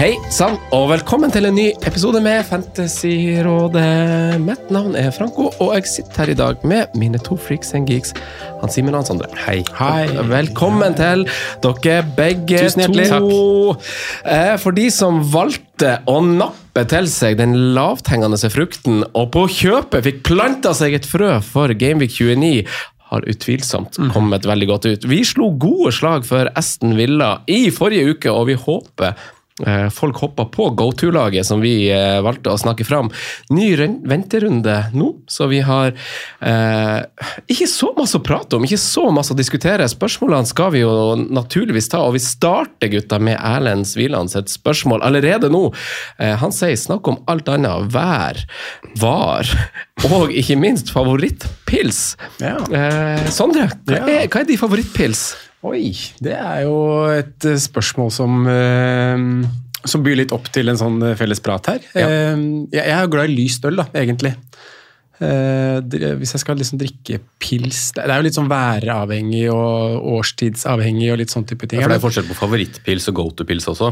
Hei sann, og velkommen til en ny episode med Fantasyrådet. Mitt navn er Franco, og jeg sitter her i dag med mine to freaks and geeks. Han Simen og Hans Sondre. Hei. Hei. Velkommen til dere begge Tusen hjertelig. to. Takk. For de som valgte å nappe til seg den lavthengende frukten, og på kjøpet fikk planta seg et frø for Gameweek 29, har utvilsomt kommet veldig godt ut. Vi slo gode slag for Esten Villa i forrige uke, og vi håper eh, folk hoppa på go-to-laget som vi eh, valgte å snakke fram. Ny venterunde nå, så vi har eh, ikke så masse å prate om, ikke så masse å diskutere. Spørsmålene skal vi jo naturligvis ta, og vi starter gutta med Erlend Sviland sitt spørsmål allerede nå. Eh, han sier snakk om alt annet. Vær, var og ikke minst favorittpils. Ja. Eh, Sondre, hva Ja. er, hva er din favorittpils? Oi, det er jo et eh, spørsmål som eh, som byr litt opp til en sånn eh, felles prat her. Ja. Jeg, er glad i lyst øl, da, egentlig. Hvis jeg skal liksom drikke pils Det er jo litt sånn væravhengig og årstidsavhengig og litt sånn type ting. For det er forskjell på favorittpils og go to-pils også.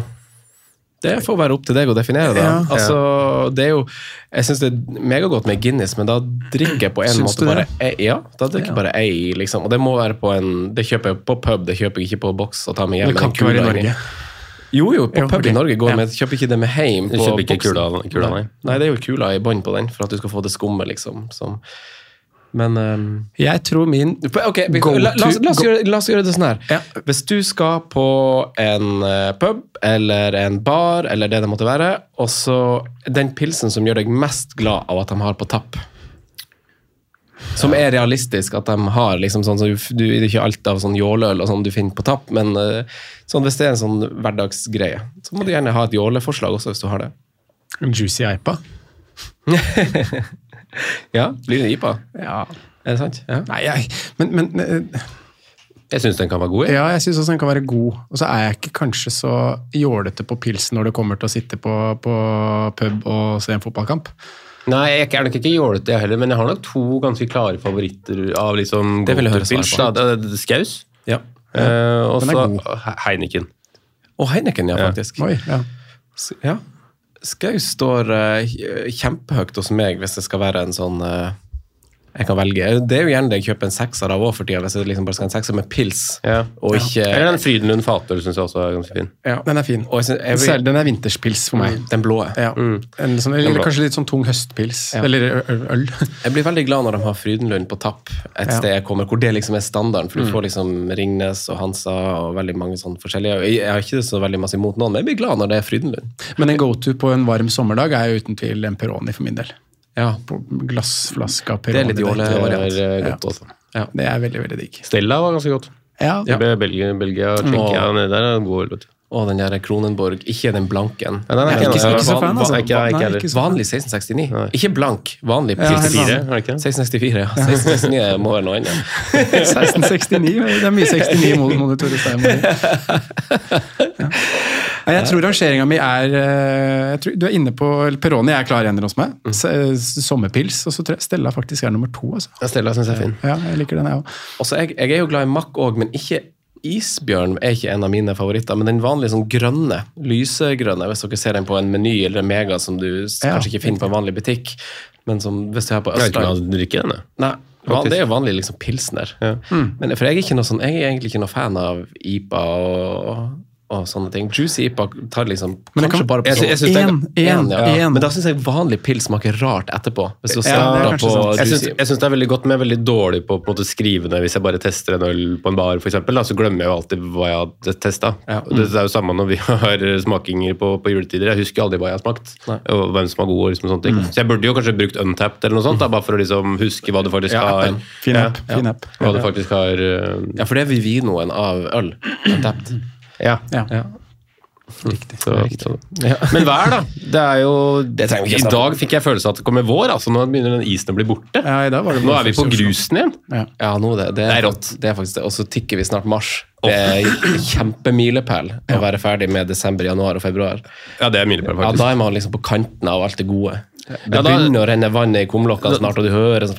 Det får være opp til deg å definere. det. Ja. Altså, det er jo, Jeg syns det er megagodt med Guinness, men da drikker jeg på en Syns måte bare ei, Ja, da drikker jeg bare ei, liksom. Og det må være på en Det kjøper jeg på pub, det kjøper jeg ikke på boks og tar med hjem. Det kan ikke være i Norge. Jo, jo, på Jo, pub okay. i Norge går Ja. med Kjøper ikke det med hjem Du på kjøper ikke boksen. kula, kula nei. Nei, det er jo kula i bånn på den, for at du skal få det skummet, liksom. Som, men um, Jeg tror min okay, vi, Go la, la, oss, la, oss go- gjøre, la oss gjøre det sånn her. Ja. Hvis du skal på en eh, pub eller en bar, eller det det måtte være, og så den pilsen som gjør deg mest glad av at de har på tapp Som er realistisk at de har liksom sånn, så du, du, Det er ikke alt av sånn jåleøl og sånn du finner på tapp, men eh, sånn, hvis det er en sånn hverdagsgreie, så må du gjerne ha et jåleforslag også, hvis du har det. En Juicy Eipa. Ja, Blir det IPA? Ja. Er det sant? Ja. Nei, jeg Men, men eh, Jeg syns den kan være god. jeg. Ja, jeg syns også den kan være god. Og så er jeg ikke kanskje så jålete på pilsen når det kommer til å sitte på, på pub og se en fotballkamp. Nei, jeg er nok ikke jålete, jeg heller, men jeg har nok to ganske klare favoritter av liksom Det vil jeg høre da. Er Skaus ja. eh, og er så Heineken. Og Heineken, ja, Ja. faktisk. Oi, ja. Ja. Skaus står uh, kjempehøyt hos meg hvis det skal være en sånn eh, jeg kan velge. Det er jo gjerne det jeg kjøper en sekser av òg for tida, hvis jeg liksom bare skal ha en sekser med pils. Ja. Og ikke Eller den Frydenlund fatøl syns jeg også er ganske fin. ja. Den er fin. og jeg synes, jeg vil, Selv den er vinterspils for meg. Den blå. Ja. En sånn, eller blå. kanskje litt sånn tung høstpils. Ja. Eller øl. Jeg blir veldig glad når de har Frydenlund på tapp et sted jeg kommer, hvor det liksom er standarden. For du får liksom Ringnes og Hansa og veldig mange sånne forskjellige. Jeg jeg har ikke så veldig masse imot noen, men jeg blir glad når det er Frydenlund. Men en go-to på en varm sommerdag er jo uten tvil en Peroni for min del. Ja, På glassflaska. Det er litt jålevariant. Det er eh, Ja. Det er veldig, veldig digg. Stella var ganske godt. Ja, Det ble Belgia, Belgia Tsjekkia nede der er god øl. Og den der Kronenborg, ikke den blanken. Ja, den er er ikke, ikke- ikke så fan, altså. Ikke, ikke, Nei, ikke Vanlig 1669. Nei. Ikke blank, vanlig Ja, 64, er det ikke? 1664, ja. 1669 må være noe annet. 1669. Det er mye 69 mot monitorer. Ja. Jeg tror rangeringa mi er eh, jeg tror, Du er inne på Peroni Peroni er klar ener hos meg. S- s- Sommerpils. Og så tror jeg Stella faktisk er nummer to. Altså. Ja, Stella syns jeg er fin. Ja, jeg liker den, jeg òg. Også, jeg, jeg er jo glad i Mack òg, men ikke isbjørn er ikke en av mine favoritter, men den vanlige sånn grønne, lysegrønne, hvis dere ser den på en meny eller en mega som du Ja, kanskje ikke finner på en vanlig butikk, men som hvis du er på Jeg vet ikke om Østland jeg drikker den. jeg. Nei, van, Faktisk. det er jo vanlig liksom pilsner. Men for jeg er, ikke noe sånn, jeg er egentlig ikke noe fan av IPA og, og sånne ting. Juicy IPA tar liksom Men det kanskje kan- bare på Jeg jeg en, det En, en, ja. en. Men da syns jeg vanlig pils smaker rart etterpå. Hvis du Ja, på sant. Jeg syns, juicy jeg syns det er veldig godt, men jeg er veldig dårlig på på en måte, skrive hvis jeg bare tester en øl på en bar, for eksempel, da, Så glemmer jeg jo alltid hva jeg har testa. Ja. Det er jo samme når vi har smakinger på, på juletider. Jeg husker aldri hva jeg har smakt, Nei. og hvem som har god. og liksom sånne ting. Så jeg burde jo kanskje brukt Untapped eller noe sånt, da, bare for å liksom huske hva du faktisk Ja, har. Fin app. Fin app. Hva du faktisk har uh, Ja, for det er Vivinoen av øl. Untapped. Ja. Ja. Ja. Så, så. Men vær, da. Det er jo det ikke I dag fikk jeg følelse av at det kommer vår. altså Nå begynner den isen å bli borte. Ja, i dag var det Nå er vi på grusen igjen. Ja. Ja, nå det, det, Det er rått. Det er faktisk det. Og så tikker vi snart mars. Det er kjempemilepæl å være ferdig med desember, januar og februar. Ja, det er milepæl, Ja. Da er man liksom på kanten av alt det gode. Det Ja, da- begynner å renne vann i kumlokka snart, og du hører sånn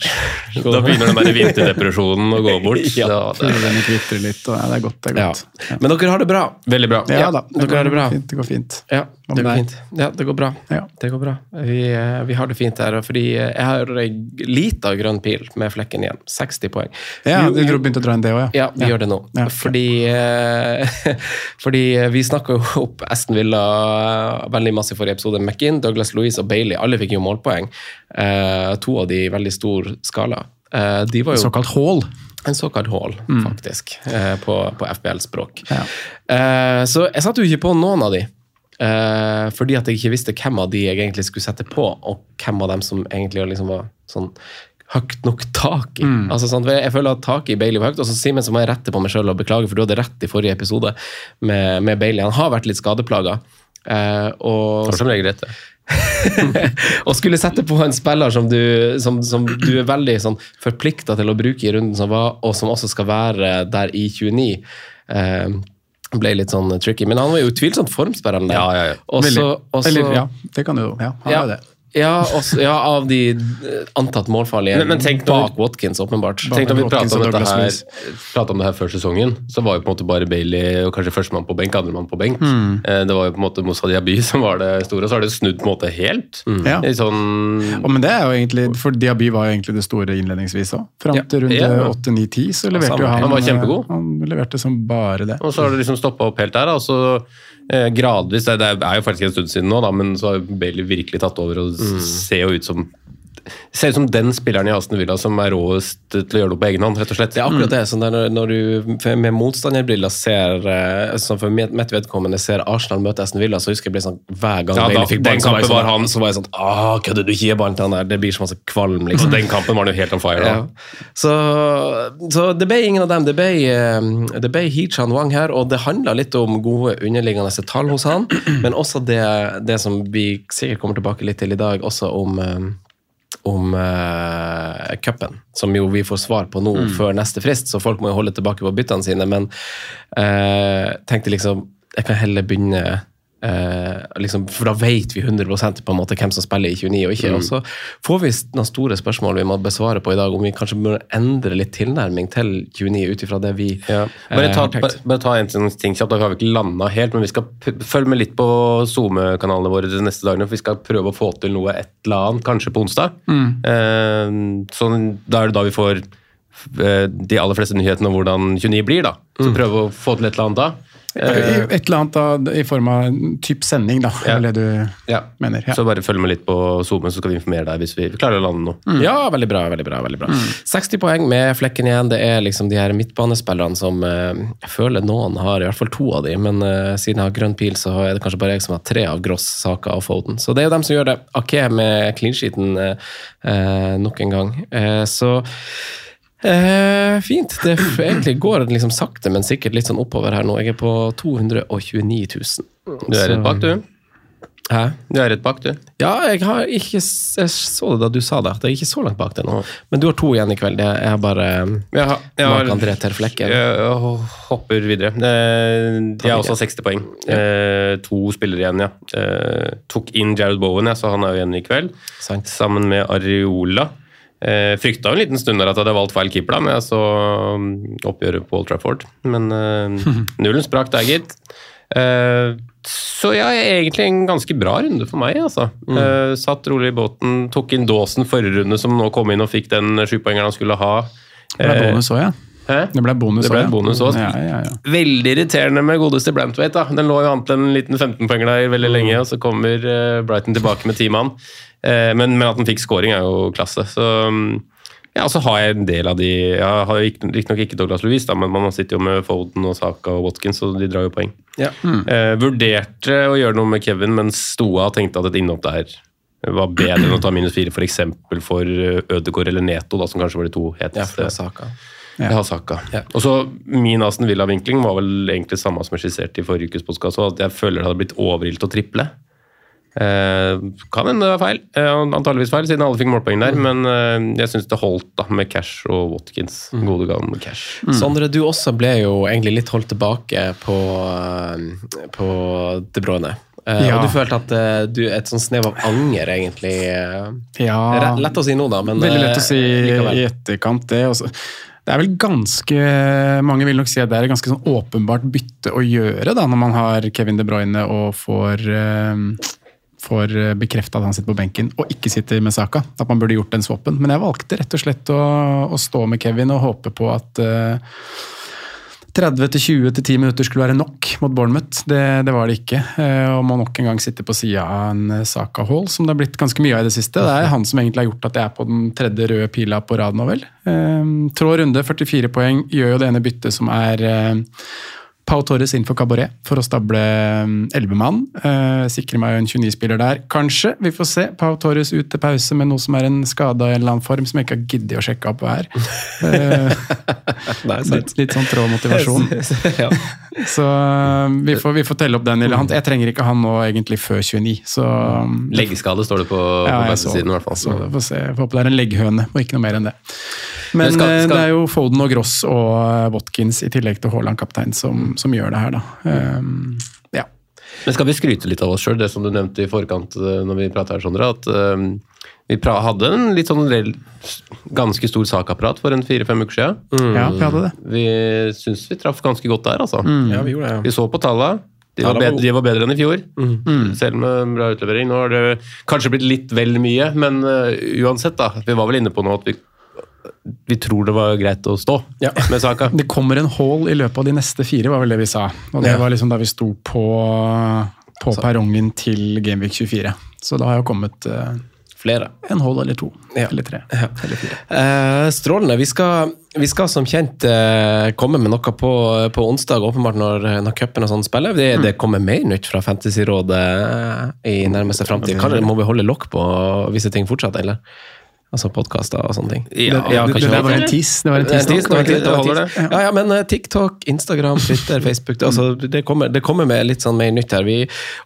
Da begynner den der vinterdepresjonen å gå bort. Ja. Det er litt, og ja, det er godt. Det er ja. godt. Men dere har det bra. veldig bra. Ja, da. dere har det bra. Fint, det går fint. Ja, det går fint. Ja, det går bra. Ja. Det går bra. Vi, eh, vi har det fint her, fordi eh, jeg har ei lita grønn pil med flekken igjen. 60 poeng. Ja, du begynte å dra inn det òg, ja. Ja, vi gjør det nå. Ja. Fordi, eh, fordi vi snakka jo opp Aston Villa veldig masse i forrige episode. McInn, Douglas Louise og Bailey, alle fikk jo målpoeng. To av de i veldig stor skala. De var jo Såkalt hall. en såkalt hall, faktisk, eh, på, på FBL-språk. Ja. Så jeg satte jo ikke på noen av de. Eh, fordi at jeg ikke visste hvem av de jeg egentlig skulle sette på, og hvem av dem som egentlig liksom var sånn høyt nok tak i. Altså, sånn, jeg, føler at taket i Bailey var høyt, og så Simen så må jeg rette på meg sjøl og beklage, for du hadde rett i forrige episode med, med Bailey. Han har vært litt skadeplaga. Uh, og som regel rett, og skulle sette på en spiller som du, som, som du er veldig sånn, forplikta til å bruke i runden som var, og som også skal være der i 29, eh, ble litt sånn tricky. Men han var jo utvilsomt formspilleren der. Ja, ja, ja. Også, Veldig. også, ja, det kan du jo. Ja, han ja, det. Ja, også, ja, av de eh, antatt målfarlige Men- men bak Watkins, åpenbart. Tenk når vi prata om, om det her før sesongen, så var jo på en måte bare Bailey og kanskje førstemann på benk, andremann på benk. Mm. Det var jo på en måte Moussa Diaby som var det store, og så har det snudd på en måte helt. Ja. Sånn Og, men det er jo egentlig, for Diaby var jo egentlig det store innledningsvis òg. Fram Ja. til runde åtte, 8-9-10 så leverte jo han Han var kjempegod. eh, Han leverte som bare det. Og så har det liksom stoppa opp helt der. da, og så eh, gradvis, det, det er jo faktisk en stund siden nå, da, men så har Bailey virkelig tatt over og Mm. ser jo ut som Ser ut som den spilleren i Aston Villa som er råest til å gjøre det på egen hånd, rett og slett. Det er akkurat det. sånn når, når du med motstanderbriller ser sånn For mitt vedkommende ser Arsenal møte Aston Villa, så husker jeg ble sånn hver gang Ja, da- fikk den ballen, så var jeg kampen var sånn, han- så var jeg sånn Åh, kødder du ikke gi ballen til han der? Det blir så masse kvalm, liksom. den kampen var han jo helt on fire. Ja. Så, så det ble ingen av dem. Det ble, eh, det ble Hichan Wang her, og det handla litt om gode underliggende tall hos han, men også det, det som vi sikkert kommer tilbake litt til i dag, også om eh, om uh, cupen, som jo vi får svar på nå før neste frist, så folk må jo holde tilbake på byttene sine. Men uh, tenkte liksom Jeg kan heller begynne eh, liksom, For da vet vi 100 på en måte hvem som spiller i 29 og ikke. Og så får vi noen store spørsmål vi må besvare på i dag, om vi kanskje bør endre litt tilnærming til 29 ut ifra det vi Ja. Bare, ta, eh, bare, bare ta en sånn ting kjapt, da har vi ikke landa helt, men vi skal følge med litt på SoMe-kanalene våre de neste dagene. for Vi skal prøve å få til noe et eller annet, kanskje på onsdag. Eh, sånn, da er det da vi får eh, de aller fleste nyhetene om hvordan 29 blir. da. Så prøve å få til et eller annet da. I- Et eller annet da, i form av en typ sending, da. Ja. Er det du Ja. mener? Ja. Så bare følg med litt på SoMe, så skal vi informere deg hvis vi klarer å lande noe. Ja, veldig bra. veldig bra, veldig bra. 60 poeng med flekken igjen. Det er liksom de her midtbanespillerne som eh, Jeg føler noen har, i hvert fall to av de, men uh, siden jeg har grønn pil, så er det kanskje bare jeg som har tre av Gross, Saka og Foden. Så det er jo dem som gjør det. Ake med clean-sheeten uh, eh, nok en gang. Uh, så eh, fint. Det egentlig går liksom sakte, men sikkert litt sånn oppover her nå. Jeg er på 229 000. Du er rett bak, du. Hæ? Du er rett bak, du. Ja, jeg har ikke Jeg så det da du sa det, at jeg er ikke så langt bak det nå. Men du har to igjen i kveld. Jeg har bare Jeg har, jeg har- André Ter Flekken. Jeg, hopper videre. Eh, Jeg har også 60 poeng. Eh, To spillere igjen, ja. Eh, Tok inn Jared Bowen, så han er jo igjen i kveld. Sant. Sammen med Areola. Eh, frykta en liten stund der at jeg hadde valgt feil keeper da, men jeg så um, oppgjøret på Old Trafford. Men eh, nullen sprakk der, gitt. Eh, så ja, egentlig en ganske bra runde for meg, altså. Eh, satt rolig i båten, tok inn Dåsen forrige runde, som nå kom inn og fikk den sjupoengeren han skulle ha. Det ble Eh, bonus òg, ja. Hæ? Det ble bonus òg. ja. Ja, ja, ja. Veldig irriterende med godeste Brantwaite. da. Den lå jo annet enn en liten 15-poenger der veldig lenge, og så kommer eh, Brighton tilbake med ti mann. Eh, men, men at den fikk scoring, er jo klasse. Så mm, ja, og så har jeg en del av de Jeg har riktignok ikke Douglas Louise, da, men man sitter jo med Foden og Saka og Watkins, så de drar jo poeng. Ja. Eh, vurderte å gjøre noe med Kevin, men stoa tenkte at et innhopp der var bedre enn å ta minus fire, f.eks. For, for Ødegaard eller Neto, da, som kanskje var de to Ja, heteste. det saka. Jeg har Saka. Og så Min Aston Villa-vinkling var vel egentlig samme som jeg skisserte i forrige ukes podkast, at jeg føler det hadde blitt overilt å triple. Eh, kan hende det var feil, eh, antageligvis feil, siden alle fikk målpoeng der, men eh, jeg syns det holdt da med Cash og Watkins. Gode gamle Cash. Sondre, du også ble jo egentlig litt holdt tilbake på, eh, på De Bruyne. Eh, Ja. Og du følte at eh, du et sånn snev av anger, egentlig. eh, Ja. Lett å si nå, da, men Veldig lett å si eh, i etterkant, det. Også. Det er vel ganske Mange vil nok si at det er et ganske sånn åpenbart bytte å gjøre da, når man har Kevin De Bruyne og får, uh, får bekrefta at han sitter på benken og ikke sitter med Saka. At man burde gjort den swappen. Men jeg valgte rett og slett å, å stå med Kevin og håpe på at eh, 30 til 20 til 10 minutter skulle være nok mot Bournemouth. Det, det var det ikke. Eh, Og må nok en gang sitte på sida av en eh, Saka Hall, som det har blitt ganske mye av i det siste. Det er han som egentlig har gjort at jeg er på den tredje røde pila på rad nå, vel. Eh, Trå runde, 44 poeng, gjør jo det ene byttet som er Pau Torres inn for Cabaret for å stable elleve mann. Eh, sikrer meg en 29-spiller der, kanskje. Vi får se. Pau Torres ut til pause med noe som er en skade i en eller annen form, som jeg ikke har giddet å sjekke opp hva er. Eh, litt, litt sånn trå motivasjon. ja. Så øh, vi får, vi får telle opp den. Eller han, jeg trenger ikke han nå egentlig før 29. Så um, Leggskade står det på, ja, på siden i hvert fall. så får se. Jeg får håpe det er en legghøne, og ikke noe mer enn det. Men, Men skal- øh, skal- det er jo Foden og Gross og øh, Watkins i tillegg til Haaland kaptein som, som gjør det her, da. Um, ja. Men skal vi skryte litt av oss sjøl, det som du nevnte i forkant eh, når vi prata her, Sondre, at um, vi pra hadde en litt sånn ganske stor sakapparat for en fire-fem uker siden. ja, vi hadde det. Vi syns vi traff ganske godt der, altså. ja, vi gjorde det. Ja. Vi så på tallene. De var, Ja, det var bedre, de var bedre enn i fjor, selv med bra utlevering. Nå har det kanskje blitt litt vel mye, men uh, uansett, da. Vi var vel inne på nå at vi, vi tror det var greit å stå Ja. med saka. Det kommer en hall i løpet av de neste fire, var vel det vi sa. Og det Ja. var liksom da vi sto på, på perrongen til Gameweek 24. Så da har jo kommet uh, Flere. en hall eller to. Ja. Eller tre. Eller fire. Uh, strålende. Vi skal, vi skal som kjent uh, komme med noe på, på onsdag, åpenbart når, når cupen og sånn spiller. Det, det kommer mer nytt fra Fantasyrådet i nærmeste framtid. Må vi holde lokk på visse ting fortsatt, eller? Altså podkaster og sånne ting. Ja, det, det, det, var en tiss. Det var en tiss. Det en tiss, det var en tiss, det holder tiss. Ja, ja, men eh, TikTok, Instagram, Twitter, Facebook det, altså, det, kommer, det kommer med litt sånn mer nytt her. Vi,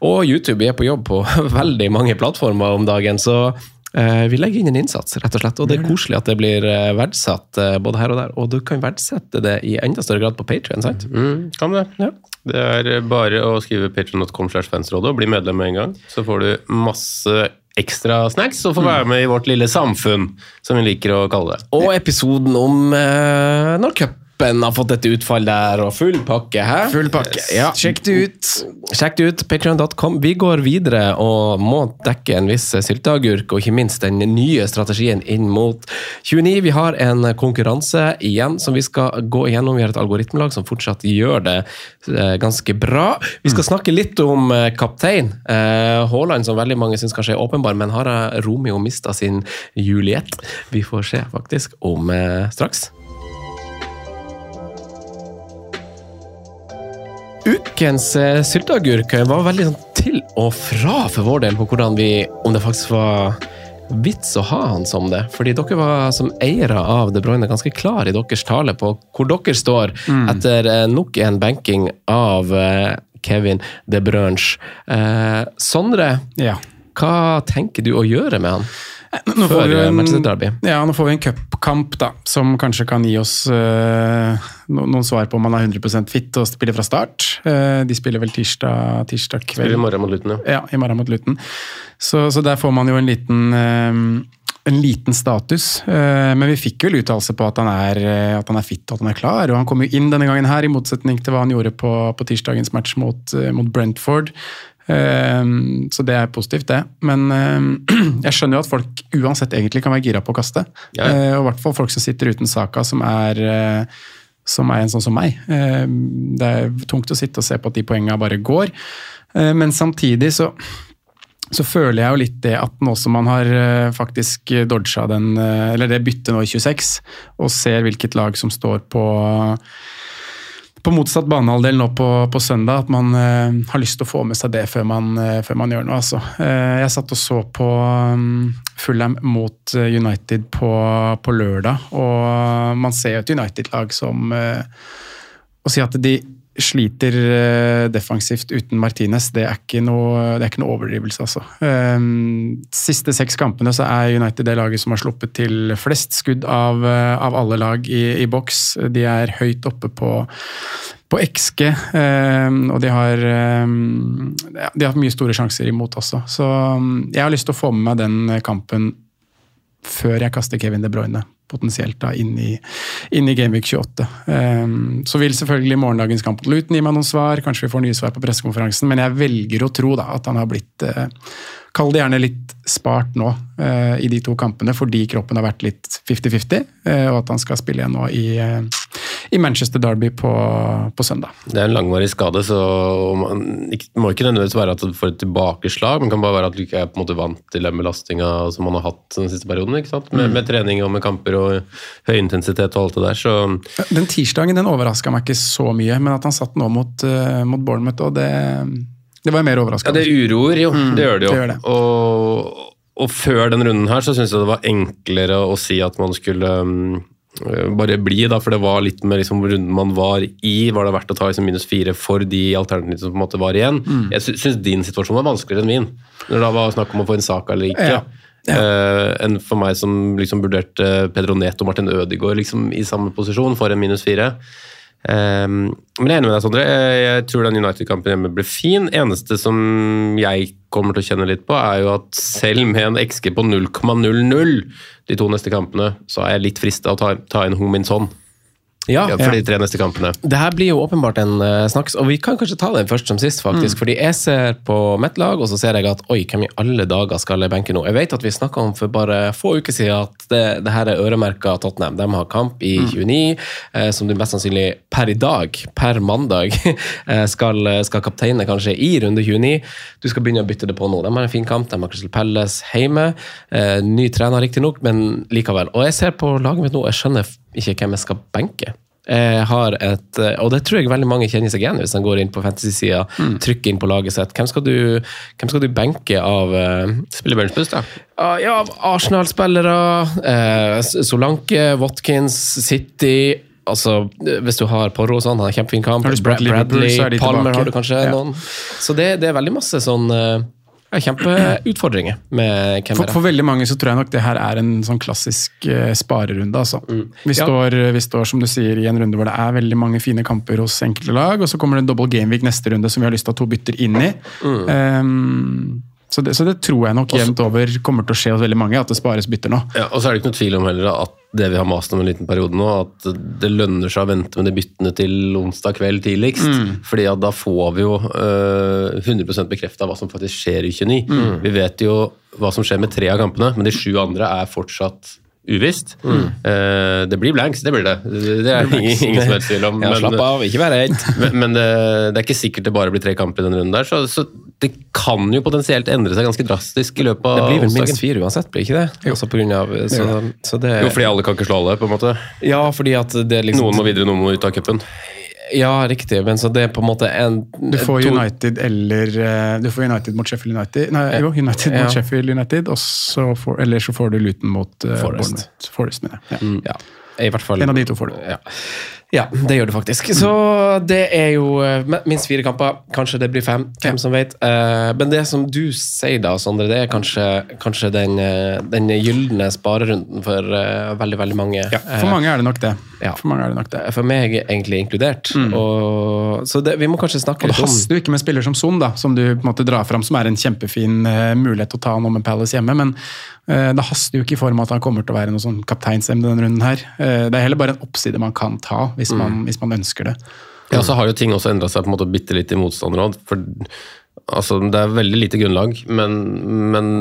og YouTube vi er på jobb på veldig mange plattformer om dagen, så eh, vi legger inn en innsats, rett og slett. Og det er koselig at det blir eh, verdsatt eh, både her og der. Og du kan verdsette det i enda større grad på Patrion, sant? Mm, kan det. Det er bare å skrive patreon.com slash fansrådet og bli medlem med en gang. Så får du masse ekstra snacks og få være med i vårt lille samfunn, som vi liker å kalle det. Og episoden om eh, når cupen har fått et utfall der, og full pakke, hæ? Full pakke. Ja. Sjekk det ut. Sjekk det ut, patreon.com. Vi går videre og må dekke en viss sylteagurk, og ikke minst den nye strategien inn mot 29. Vi har en konkurranse igjen som vi skal gå igjennom. Vi har et algoritmelag som fortsatt gjør det eh, ganske bra. Vi skal snakke litt om eh, kaptein. Eh, Haaland, som veldig mange syns kanskje er åpenbar, men har Romeo mista sin Juliet? Vi får se faktisk om straks. Ukens eh, sylteagurk var veldig sånn til og fra for vår del på hvordan vi, om det faktisk var vits å ha han som det. Fordi dere var som eiere av De Bruyne ganske klar i deres tale på hvor dere står etter eh, nok en banking av eh, Kevin De Bruyne. Eh, Sondre, Ja. hva tenker du å gjøre med han? Nå får, vi eh, en, ja, nå får vi en cupkamp da, som kanskje kan gi oss uh, no, noen svar på om man er 100% fit og spiller fra start. Uh, de spiller vel tirsdag, tirsdag kveld. Spiller i morgen mot Luton, ja. Ja, i morgen mot Luton. Så, så der får man jo en liten, uh, en liten status. Eh, Men vi fikk vel uttalelse på at han, er, at han er fit og at han er klar. Og han kom jo inn denne gangen her, i motsetning til hva han gjorde på, på tirsdagens match mot, mot Brentford. Eh, Så det er positivt, det. Men eh, jeg skjønner jo at folk uansett egentlig kan være gira på å kaste. Ja. Eh, Og i hvert fall folk som sitter uten saka, som er eh, som er en sånn som meg. Eh, Det er tungt å sitte og se på at de poengene bare går. Eh, Men samtidig så, så føler jeg jo litt det at nå som man har faktisk dodga den, eller det byttet nå i 26, og ser hvilket lag som står på på motsatt banehalvdel nå på, på søndag, at man eh, har lyst til å få med seg det før man, eh, før man gjør noe. Altså. Eh, jeg satt og så på um, Fulham mot eh, United på, på lørdag, og man ser jo et United-lag som eh, Å si at de sliter eh, defensivt uten Martinez, det er ikke noe, er ikke noe overdrivelse, altså. Eh, siste seks kampene så er United det laget som har sluppet til flest skudd av, eh, av alle lag i, i boks. De er høyt oppe på, på XG, eh, og de har, eh, de har mye store sjanser imot også. Så jeg har lyst til å få med meg den kampen før jeg kaster Kevin De Bruyne potensielt da inn i, inn i Gameweek 28. Um, så vil selvfølgelig morgendagens kamp mot Luton gi meg noen svar, kanskje vi får nye svar på pressekonferansen, men jeg velger å tro da at han har blitt uh, Kall det gjerne litt spart nå uh, i de to kampene, fordi kroppen har vært litt 50-50, uh, og at han skal spille igjen nå i, i Manchester Derby på, på søndag. Det er en langvarig skade, så man må ikke nødvendigvis være at du får et tilbakeslag, men kan bare være at du ikke er på en måte vant til den belastninga som man har hatt den siste perioden. ikke sant? Med, Mm. med trening og med kamper og høy intensitet og alt det der. så... Den tirsdagen den overraska meg ikke så mye, men at han satt nå mot, uh, mot Bournemouth, og det, det var jeg mer Ja, det uroer jo. Mm, det gjør det jo. det gjør det. Og, og før den runden her så syns jeg det var enklere å si at man skulle um, bare bli, da, for det var litt med liksom, runden man var i. Var det verdt å ta liksom, minus fire for de alternativene som på en måte var igjen? Mm. Jeg sy syns din situasjon var vanskeligere enn min, når det var snakk om å få en sak eller ikke. Ja. Eh, enn for meg som liksom vurderte Pedro Neto og Martin Ødegaard liksom, i samme posisjon for en minus fire. Um, men jeg er enig med deg, Sondre. Jeg, jeg tror den United-kampen hjemme ble fin. Eneste som jeg kommer til å kjenne litt på, er jo at selv med en XG på 0,00 de to neste kampene, så er jeg litt frista å ta, ta inn Min Son Ja, for de tre neste kampene. Det her blir jo åpenbart en uh, snakks, og vi kan kanskje ta den først som sist, faktisk. Mm. Fordi jeg ser på mitt lag, og så ser jeg at oi, hvem i alle dager skal jeg benke nå? Jeg vet at vi snakka om for bare få uker siden at det, det her er øremerka Tottenham. De har kamp i Mm. 29, eh, som de mest sannsynlig per i dag, per mandag, eh, skal, skal kapteine kanskje i runde 29. Du skal begynne å bytte det på nå. De har en fin kamp, de har Crystal Palace hjemme. Eh, ny trener riktignok, men likevel. Og jeg ser på laget mitt nå, jeg skjønner ikke hvem jeg skal benke. Jeg har et, og det tror jeg veldig mange kjenner seg igjen hvis de går inn på fantasy-sida, Mm. trykker inn på laget sitt. Hvem skal du, hvem skal du benke av uh, Spiller benchboost, da. Ja, av Arsenal-spillere. Uh, Solanke, Watkins, City Altså, Hvis du har Porro og sånn, han har kjempefin kamp. Har Bradley, de Palmer tilbake. har du kanskje Ja. noen. Så det, det er veldig masse sånn eh, ja, Kjempeutfordringer med hvem For, for veldig mange så tror jeg nok det her er en sånn klassisk eh, sparerunde. Altså. Vi, Mm. Ja. står, vi står som du sier i en runde hvor det er veldig mange fine kamper hos enkelte lag, og så kommer det en double gameweek neste runde som vi har lyst til å ha to bytter inn i. Mm. Um, så, det, så det tror jeg nok jevnt over kommer til å skje hos veldig mange, at det spares bytter nå. Ja, og så er det ikke noe tvil om heller at det vi har mast om en liten periode nå, at det lønner seg å vente med de byttene til onsdag kveld tidligst. Mm. fordi da får vi jo øh, 100% bekrefta hva som faktisk skjer i 29. Mm. Vi vet jo hva som skjer med tre av kampene, men de sju andre er fortsatt uvisst. Mm. Uh, det blir blanks, det blir det. Det er ingen, ingen som helst tvil om. Ja, slapp av, ikke vær redd. Men, men det, det er ikke sikkert det bare blir tre kamper i den runden der, så, så det kan jo potensielt endre seg ganske drastisk i løpet av Det blir vel minst fire uansett, blir ikke det? Altså på grunn av, så, så det Jo, fordi alle kan ikke slå alle, på en måte. Ja, fordi at det liksom Noen må videre, noen må ut av cupen. Ja, riktig, men så det er på en måte en Du får to- United eller eh, Du får United mot Sheffield United. Nei, jo, United Ja. mot Sheffield United, så får, eller så får du Luton mot eh, Forest. Forest mener jeg. Ja. Ja, i hvert fall. En av de to får du. Ja. ja, det gjør du faktisk. Så det er jo eh, minst fire kamper. Kanskje det blir fem, hvem som vet. Men det som du sier da, Sondre, det er kanskje, kanskje den, den gylne sparerunden for veldig, veldig mange. For mange er det nok det. Ja. For mange er det nok det. For meg egentlig inkludert. Og, så det, vi må kanskje snakke Og det litt om haster jo ikke med spiller som Son, da, som du på en måte drar fram, som er en kjempefin uh, mulighet å ta nå med Palace hjemme. Men uh, det haster jo ikke i form av at han kommer til å være noe sånn kapteinsemne denne runden her. Uh, det er heller bare en oppside man kan ta, hvis, man, hvis man ønsker det. Ja, så har jo ting også endra seg på en måte bitte litt i motstanderråd. For altså, det er veldig lite grunnlag, men, men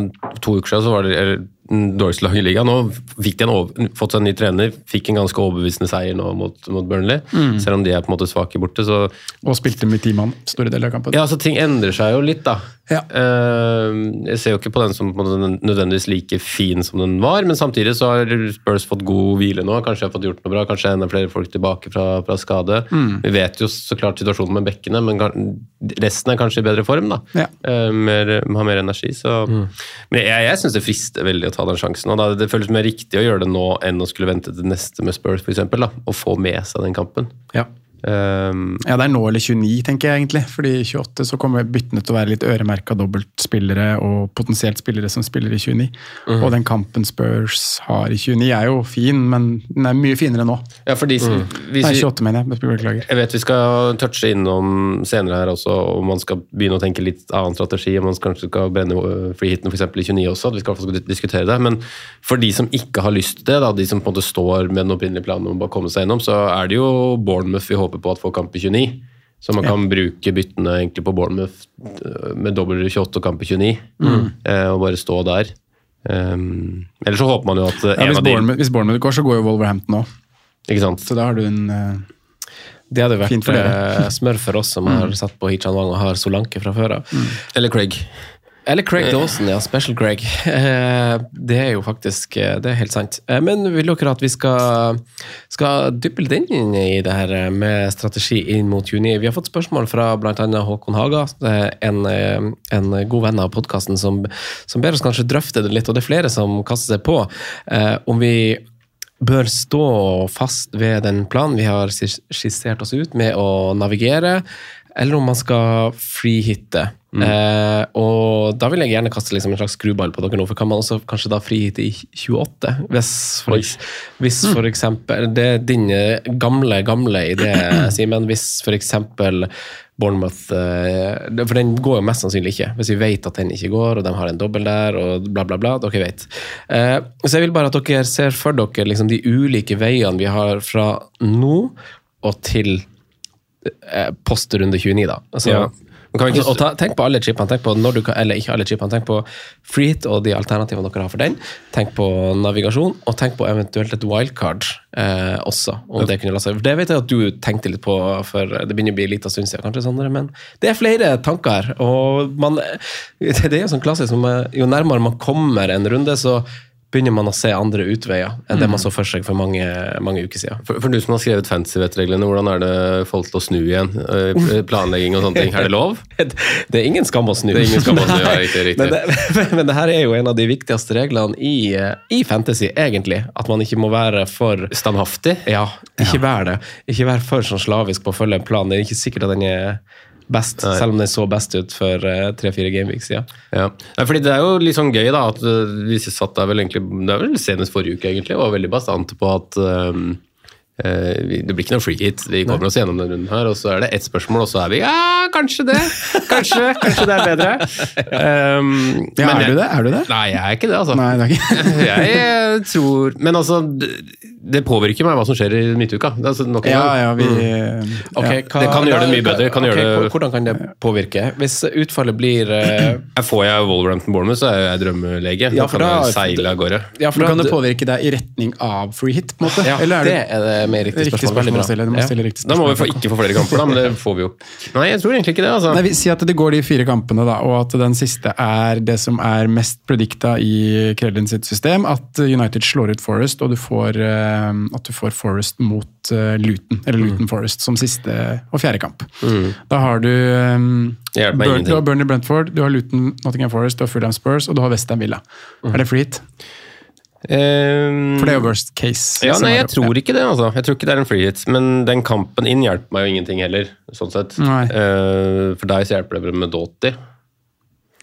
to uker siden så var det eller, dårligste lag i ligaen. Nå fikk de en over, fått seg en ny trener, fikk en ganske overbevisende seier nå mot, mot Burnley. Selv om de er på en måte svake borte, så Og spilte med ti mann store deler av kampen. Ja, så ting endrer seg jo litt, da. Ja. Eh, jeg ser jo ikke på den som på en nødvendigvis like fin som den var, men samtidig så har Spurs fått god hvile nå. Kanskje har fått gjort noe bra, kanskje enda flere folk tilbake fra, fra skade. Vi vet jo så klart situasjonen med bekkene, men resten er kanskje i bedre form, da. Ja. Eh, mer, har mer energi, så Men jeg, jeg syns det frister veldig å ta den sjansen. Og da, det føles mer riktig å gjøre det nå enn å skulle vente til neste med Spurs, f.eks., og få med seg den kampen. Ja. Um, Ja, det er nå eller 29, tenker jeg egentlig. Fordi i 28 så kommer byttene til å være litt øremerka dobbeltspillere og potensielt spillere som spiller i 29. Og den kampen Spurs har i 29 er jo fin, men den er mye finere nå. ja, for de, som- hvis Nei, 28 mener jeg. Beklager. Jeg vet vi skal touche innom senere her også, om man skal begynne å tenke litt annen strategi, om man kanskje skal brenne øh, freehiten f.eks. i 29 også, at vi skal i hvert fall diskutere det. Men for de som ikke har lyst til det, da, de som på en måte står med den opprinnelige planen om å bare komme seg gjennom, så er det jo Bournemouth vi håper på at får kamp i 29. Så man kan bruke byttene egentlig på Bournemouth med, med dobbel 28 og kamp i 29, eh, og bare stå der. Um, Eller så håper man jo at eh, Ja, hvis, Bournemouth, hvis Bournemouth går, så går jo Wolverhampton òg. Så da har du en uh, Det hadde vært Fint for dere. eh, smør for oss som har satt på Hichan Wang og har Solanke fra før av. Eller Craig. Eller Craig Dawson, ja. Special Craig. Eh, Det er jo faktisk eh, Det er helt sant. Eh, Men vil dere at vi skal, skal dyppe litt inn i det her med strategi inn mot juni? Vi har fått spørsmål fra bl.a. Håkon Haga, en, en god venn av podkasten, som, som ber oss kanskje drøfte det litt. Og det er flere som kaster seg på. Om vi bør stå fast ved den planen vi har skissert oss ut med å navigere, eller om man skal freehitte. Eh, og da vil jeg gjerne kaste liksom en slags skruball på dere nå, for kan man også kanskje da frihitte i 28? Hvis for, eks- hvis for eksempel Det er din eh, gamle, gamle idé, Simen. Hvis for eksempel Bournemouth eh, For den går jo mest sannsynlig ikke, hvis vi vet at den ikke går, og de har en dobbel der, og bla, bla, bla. Dere vet. Eh, så jeg vil bare at dere ser for dere liksom de ulike veiene vi har fra nå og til eh, post runde 29, da. Altså, Ja. Kan ikke- og ta, tenk på alle chipene. Tenk på når du kan, eller ikke alle chipene. Tenk på freehit og de alternativene dere har for den. Tenk på navigasjon, og tenk på eventuelt et wildcard eh, også. om Det kunne la seg. For det vet jeg at du tenkte litt på, for det begynner å bli litt av stund siden, kanskje, Sondre, men det er flere tanker. og man, Det er jo sånn klassisk, som, eh, jo nærmere man kommer en runde, så begynner man å se andre utveier enn det man så for seg for mange, mange uker siden. For, for du som har skrevet fantasy-vettreglene, hvordan er det folk til å snu igjen? Eh, Planlegging og sånne ting, er det lov? Det er ingen skam å snu. Det er ingen skam å snu, ja, riktig, riktig. Men, det, men det her er jo en av de viktigste reglene i, eh, i fantasy, egentlig. At man ikke må være for Standhaftig? Ja, ikke vær det. Ikke vær for sånn slavisk på å følge en plan. Det er ikke sikkert at den er best, Nei. selv om den så best ut for tre-fire gameweeks siden. Ja. ja. fordi det er jo litt sånn gøy, da, at eh, vi satt der vel egentlig Det er vel senest forrige uke, egentlig, og var veldig bastante på at um, eh, det blir ikke noe free hit. Vi kommer oss gjennom denne runden her, og så er det ett spørsmål, og så er vi Ja, kanskje det! Kanskje, kanskje det er bedre. Um, Ja, men er du det? Er du det? Nei, jeg er ikke det, altså. Nei, det er ikke jeg eh, tror Men altså, det, påvirker meg hva som skjer i midtuka. Det er Altså, nok en Ja, gang. ja, vi mm. okay, hva- Det kan gjøre det mye bedre, kan okay, gjøre det- Hvordan kan det påvirke? Hvis utfallet blir uh, Jeg Får jeg Wolverhampton Bournemouth, så er jeg drømmelege. Ja, da kan da- jeg seile av gårde. ja, for da, kan det påvirke deg i retning av free hit? på en måte? Ja, Eller er det det er det mer riktig riktig spørsmål. Spørsmål stille? Må Ja. riktig Da må vi få, ikke få flere kamper, da, men det får vi jo. Nei, jeg tror egentlig ikke det. altså. Nei, vi sier at det går de fire kampene, da, og at den siste er det som er mest predikta i Krellin sitt system. At United slår ut Forest, og du får, eh, at du får Forest mot eh, Luton. Eller Mm. Luton Forest som siste og fjerde kamp. Da har du, um, meg Burn, du har Burnley Brentford, du har Luton Nottingham Forest, du har Fulham Spurs, og du har Westham Villa. Mm. Er det free hit? Ehm, For det er jo worst case. ja, nei, jeg tror ikke det. altså. Jeg tror ikke det er en free hit. Men den kampen inn hjelper meg jo ingenting heller. sånn sett. Eh, for deg så hjelper det vel med Doughty.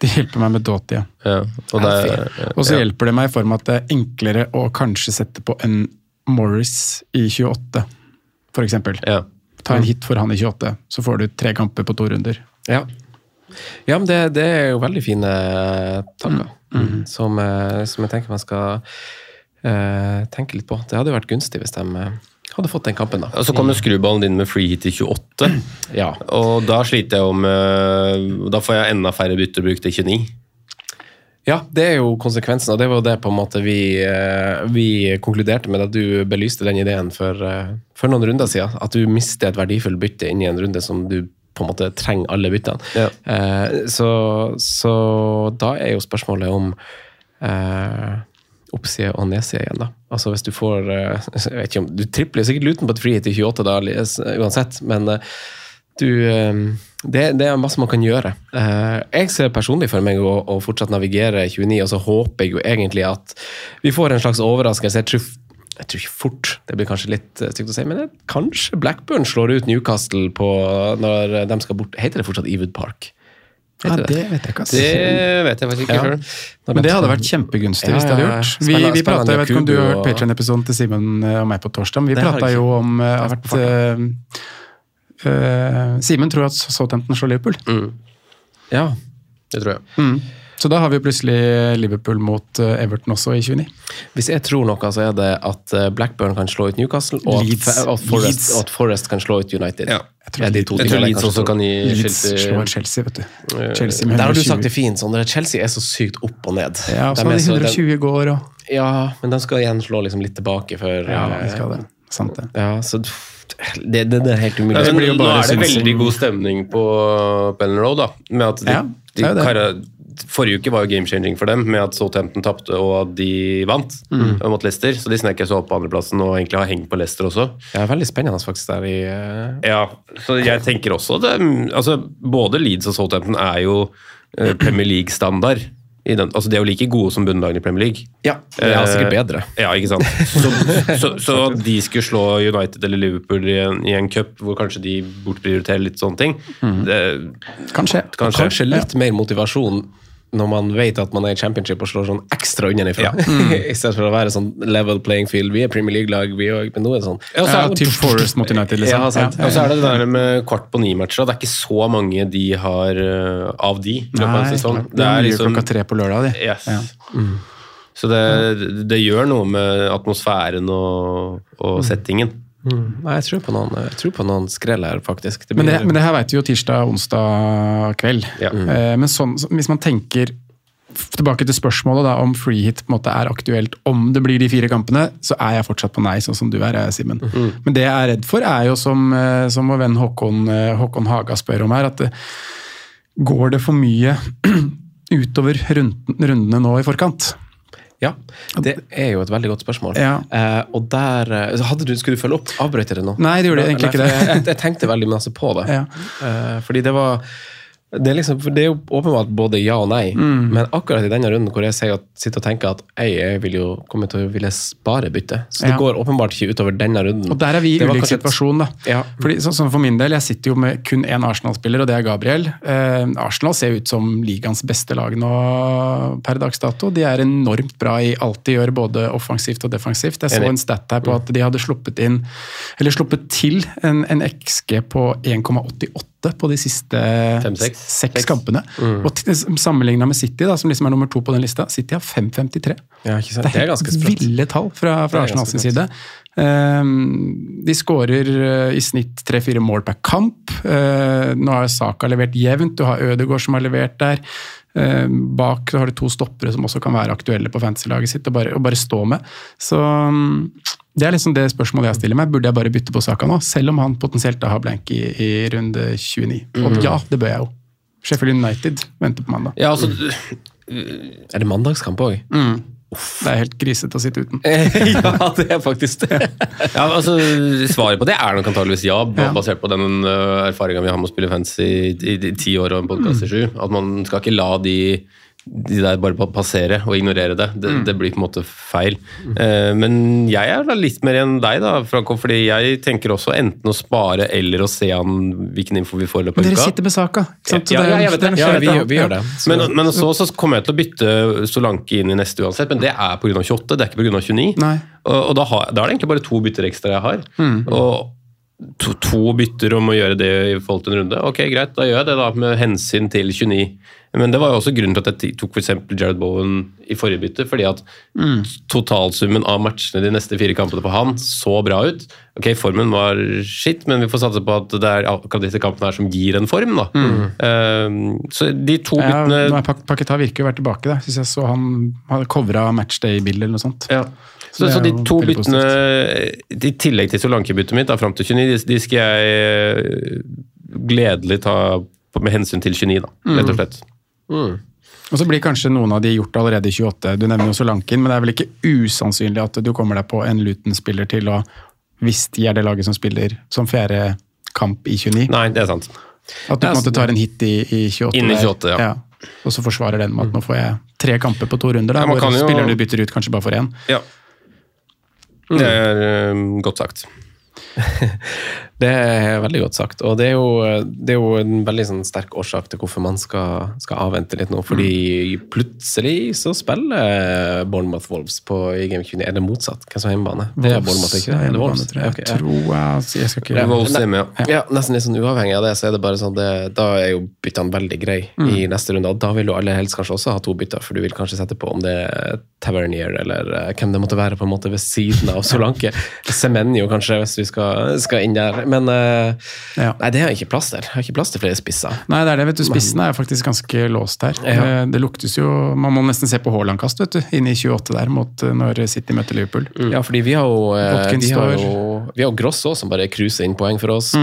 Det hjelper meg med Doughty, ja. Ja, og det, Og så ja. hjelper det meg i form av at det er enklere å kanskje sette på en Morris i 28, for eksempel. Ja. Ta en hit for han i 28, så får du tre kamper på to runder. Ja. Ja, men det, det er jo veldig fine tanker, som, eh, som jeg tenker man skal uh, tenke litt på. Det hadde jo vært gunstig hvis de eh, hadde fått den kampen, da. Og så kommer skruballen din med free hit i 28, Ja. og da sliter jeg jo med Da får jeg enda færre bytter brukt til 29. Ja, det er jo konsekvensen, og det var jo det på en måte vi, vi konkluderte med da du belyste den ideen for, for noen runder siden. At du mister et verdifullt bytte inn i en runde som du på en måte trenger alle byttene. Ja. Eh, så, så da er jo spørsmålet om eh, oppside og nedside igjen, da. Altså hvis du får eh, jeg vet ikke om, Du tripler sikkert luten på et frihet i 28 da, uansett, men eh, du, eh, det, det er masse man kan gjøre. Jeg ser personlig for meg å, å fortsatt navigere 29, og så håper jeg jo egentlig at vi får en slags overraskelse. Jeg tror, jeg tror ikke fort, det blir kanskje litt eh, stygt å si, men kanskje Blackburn slår ut Newcastle på når de skal bort Heter det fortsatt Ewood Park? Ja, det? det vet jeg ikke. Det vet jeg faktisk ikke Ja. sjøl. Men de det hadde vært kjempegunstig Ja, hvis det hadde gjort. Vi, Spennende- vi pratet, jeg vet ikke om du har hørt Patrion-episoden til Simen eh, og meg på torsdag, men vi prata jo om eh, at uh, uh, Simen tror at Southampton slår Liverpool. Ja. Det tror jeg. Så da har vi plutselig Liverpool mot eh, Everton også i 29. Hvis jeg tror noe, så er det at eh, Blackburn kan slå ut Newcastle, og Leeds. at, at, Forest, Leeds. og at Forest kan slå ut United. Ja. Jeg tror Ja, de to Jeg tror Leeds også kan gi slår Chelsea Chelsea, vet du. Chelsea med Der har du sagt det fint, Sondre. Chelsea er så sykt opp og ned. Ja, og så De har er de 120 i går og Ja, men de skal igjen slå liksom litt tilbake før Ja, eh, de skal det. Sant det. Ja, så det, det, det er helt umulig. Ja, men nå er det veldig god stemning på Bellen Road, da. Med at de, Ja, er de Forrige uke var jo game changing for dem, med at Southampton tapte og at de vant Mm. eh, mot Leicester. Så de snek seg opp på andreplassen og egentlig har hengt på Leicester også. Ja, veldig spennende faktisk der i uh... Ja, så jeg tenker også det, altså Både Leeds og Southampton er jo uh, Premier League-standard. i den- Altså, de er jo like gode som bunnlagene i Premier League. Ja, det er sikkert bedre. Ja, ikke sant. Så, så, de skulle slå United eller Liverpool i en, i en cup hvor kanskje de bortprioriterer litt sånne ting, det Kanskje. kanskje, Kanskje litt mer motivasjon når man vet at man er i championship og slår sånn ekstra unnafra. Ja. I stedet for å være sånn level playing field. Vi er Premier League-lag, vi òg, men nå er det sånn. Ja, Ja, er- Forest mot United, liksom. Ja, sant. Og så er det det der med kvart på ni-matcher. Det er ikke så mange de har eh, av de. av Nei, det er mye klokka tre på lørdag, de. Yes. Ja. Så det, det gjør noe med atmosfæren og, og settingen. Nei, jeg tror på noen, jeg tror på noen skrell her, faktisk. Det Men det, men det her vet vi jo tirsdag-onsdag kveld. Ja. Mm. Men sånn, hvis man tenker tilbake til spørsmålet da, om free hit på en måte er aktuelt om det blir de fire kampene, så er jeg fortsatt på nei, sånn som du er, Simen. Mm. Men det jeg er redd for, er jo som, eh, som vår venn Håkon, eh, Håkon Haga spør om her, at det, går det for mye utover runden, rundene nå i forkant? Ja, det er jo et veldig godt spørsmål. Ja. Eh, og der eh, hadde du, Skulle du følge opp? Avbrøt jeg det nå? Nei, det gjorde jeg egentlig ikke det. for Jeg, jeg tenkte veldig masse på det. Ja. Eh, fordi det var det er, liksom, det er jo åpenbart både ja og nei, Mm. men akkurat i denne runden hvor jeg at, sitter og tenker at jeg, jeg vil jo komme til å ville spare bytte, så det Ja. går åpenbart ikke utover denne runden. Og der er vi i ulik situasjon, da. Ja. Fordi, så, sånn for min del, jeg sitter jo med kun én Arsenal-spiller, og det er Gabriel. Eh, Arsenal ser ut som ligaens beste lag nå per dags dato. De er enormt bra i alt de gjør, både offensivt og defensivt. Jeg så en stat her på at de hadde sluppet inn, eller sluppet til en, en XG på 1,88 på de siste Fem, seks. seks kampene. Og t- Sammenligna med City, da, som liksom er nummer to på den lista, City har 5,53. Ja, ikke sant? Det er helt ville tall fra, fra Det er Arsenal sin side. Um, de skårer uh, i snitt tre-fire mål per kamp. Uh, nå har Saka levert jevnt, du har Ødegaard som har levert der. Uh, bak har du to stoppere som også kan være aktuelle på fantasy-laget sitt, og bare, og bare stå med. Så mm, det er liksom det spørsmålet jeg stiller meg. Burde jeg bare bytte på Saka nå, selv om han potensielt da har blank i, i runde 29? Og ja, det bør jeg jo. Sheffield United venter på mandag. Ja, altså, Er det mandagskamp òg? Det er helt grisete å sitte uten. ja, det er faktisk det. ja, altså Svaret på det er nok antageligvis ja, basert på den uh, erfaringa vi har med å spille fancy i ti år og en podkast i sju. At man skal ikke la de de der bare pa- passere og ignorere det. Det, Mm. det blir på en måte feil. Eh, men jeg er da litt mer enn deg, da, Franco, fordi jeg tenker også enten å spare eller å se an hvilken info vi får i løpet av uka. dere sitter med saka. Ja, ja, jeg vet det. Ja, vi- vi gjør det. Så- Men, men så, så kommer jeg til å bytte Solanke inn i neste uansett, men det er pga. 28, det er ikke pga. 29. Nei. Og, og da, har, da er det egentlig bare to bytter ekstra jeg har. Mm. Og to, to bytter om å gjøre det i forhold til en runde. Ok, greit, da gjør jeg det da, med hensyn til 29. Men det var jo også grunnen til at jeg tok eksempel Jared Bowen i forrige bytte, fordi at Mm. totalsummen av matchene de neste fire kampene på han så bra ut. Ok, formen var shit, men vi får satse på at det er akkurat disse kampene her som gir en form, da. Um, så de to Mm. Ja, byttene er Paketa virker å være tilbake. Da. Synes jeg så Han hadde covra matchday-bildet eller noe sånt. Ja. Så, så de to byttene, i tillegg til Solanke-byttet mitt da, fram til 29, de, de skal jeg eh, gledelig ta med hensyn til 29, da, rett og slett. Og så blir kanskje noen av de gjort allerede i 28. Du nevner jo Solanken, men det er vel ikke usannsynlig at du kommer deg på en Luton-spiller til å Hvis de er det laget som spiller som fjerde kamp i 29. Nei, det er sant. At du på en måte tar en hit i, i 28. Inn i 28, ja. Og så forsvarer den med at nå får jeg tre kamper på to runder, da, Ja, hvor jo- spilleren du bytter ut, kanskje bare for én. Ja. Det er eh, godt sagt. Det er veldig godt sagt. Og det er jo, det er jo en veldig sånn sterk årsak til hvorfor man skal, skal avvente litt nå. Fordi plutselig så spiller Bournemouth Wolves på i Game 29. Er det motsatt? Hvem som har hjemmebane? Det er Bournemouth, ikke det? Er det Wolves? Tror jeg. Ok, ja. tror jeg, jeg skal ikke Ja, Wolves er ja. ja, nesten litt sånn uavhengig av det, så er det bare sånn det, Da er jo byttene veldig greie i neste runde. Og da vil du aller helst kanskje også ha to bytter, for du vil kanskje sette på om det er Tavernier eller eh, hvem det måtte være på en måte ved siden av Solanke. Semenyo kanskje, hvis vi skal, skal inn der. Men uh, Ja. nei, det har jeg ikke plass til. Jeg har ikke plass til flere spisser. Nei, det er det, vet du. Spissen er faktisk ganske låst her. Ja. Eh, Det luktes jo Man må nesten se på Haaland-kast, vet du. Inne i 28 der, mot eh, når City møter Liverpool. Ja, fordi vi har jo, uh, vi har jo, vi har Gross òg, som bare cruiser inn poeng for oss.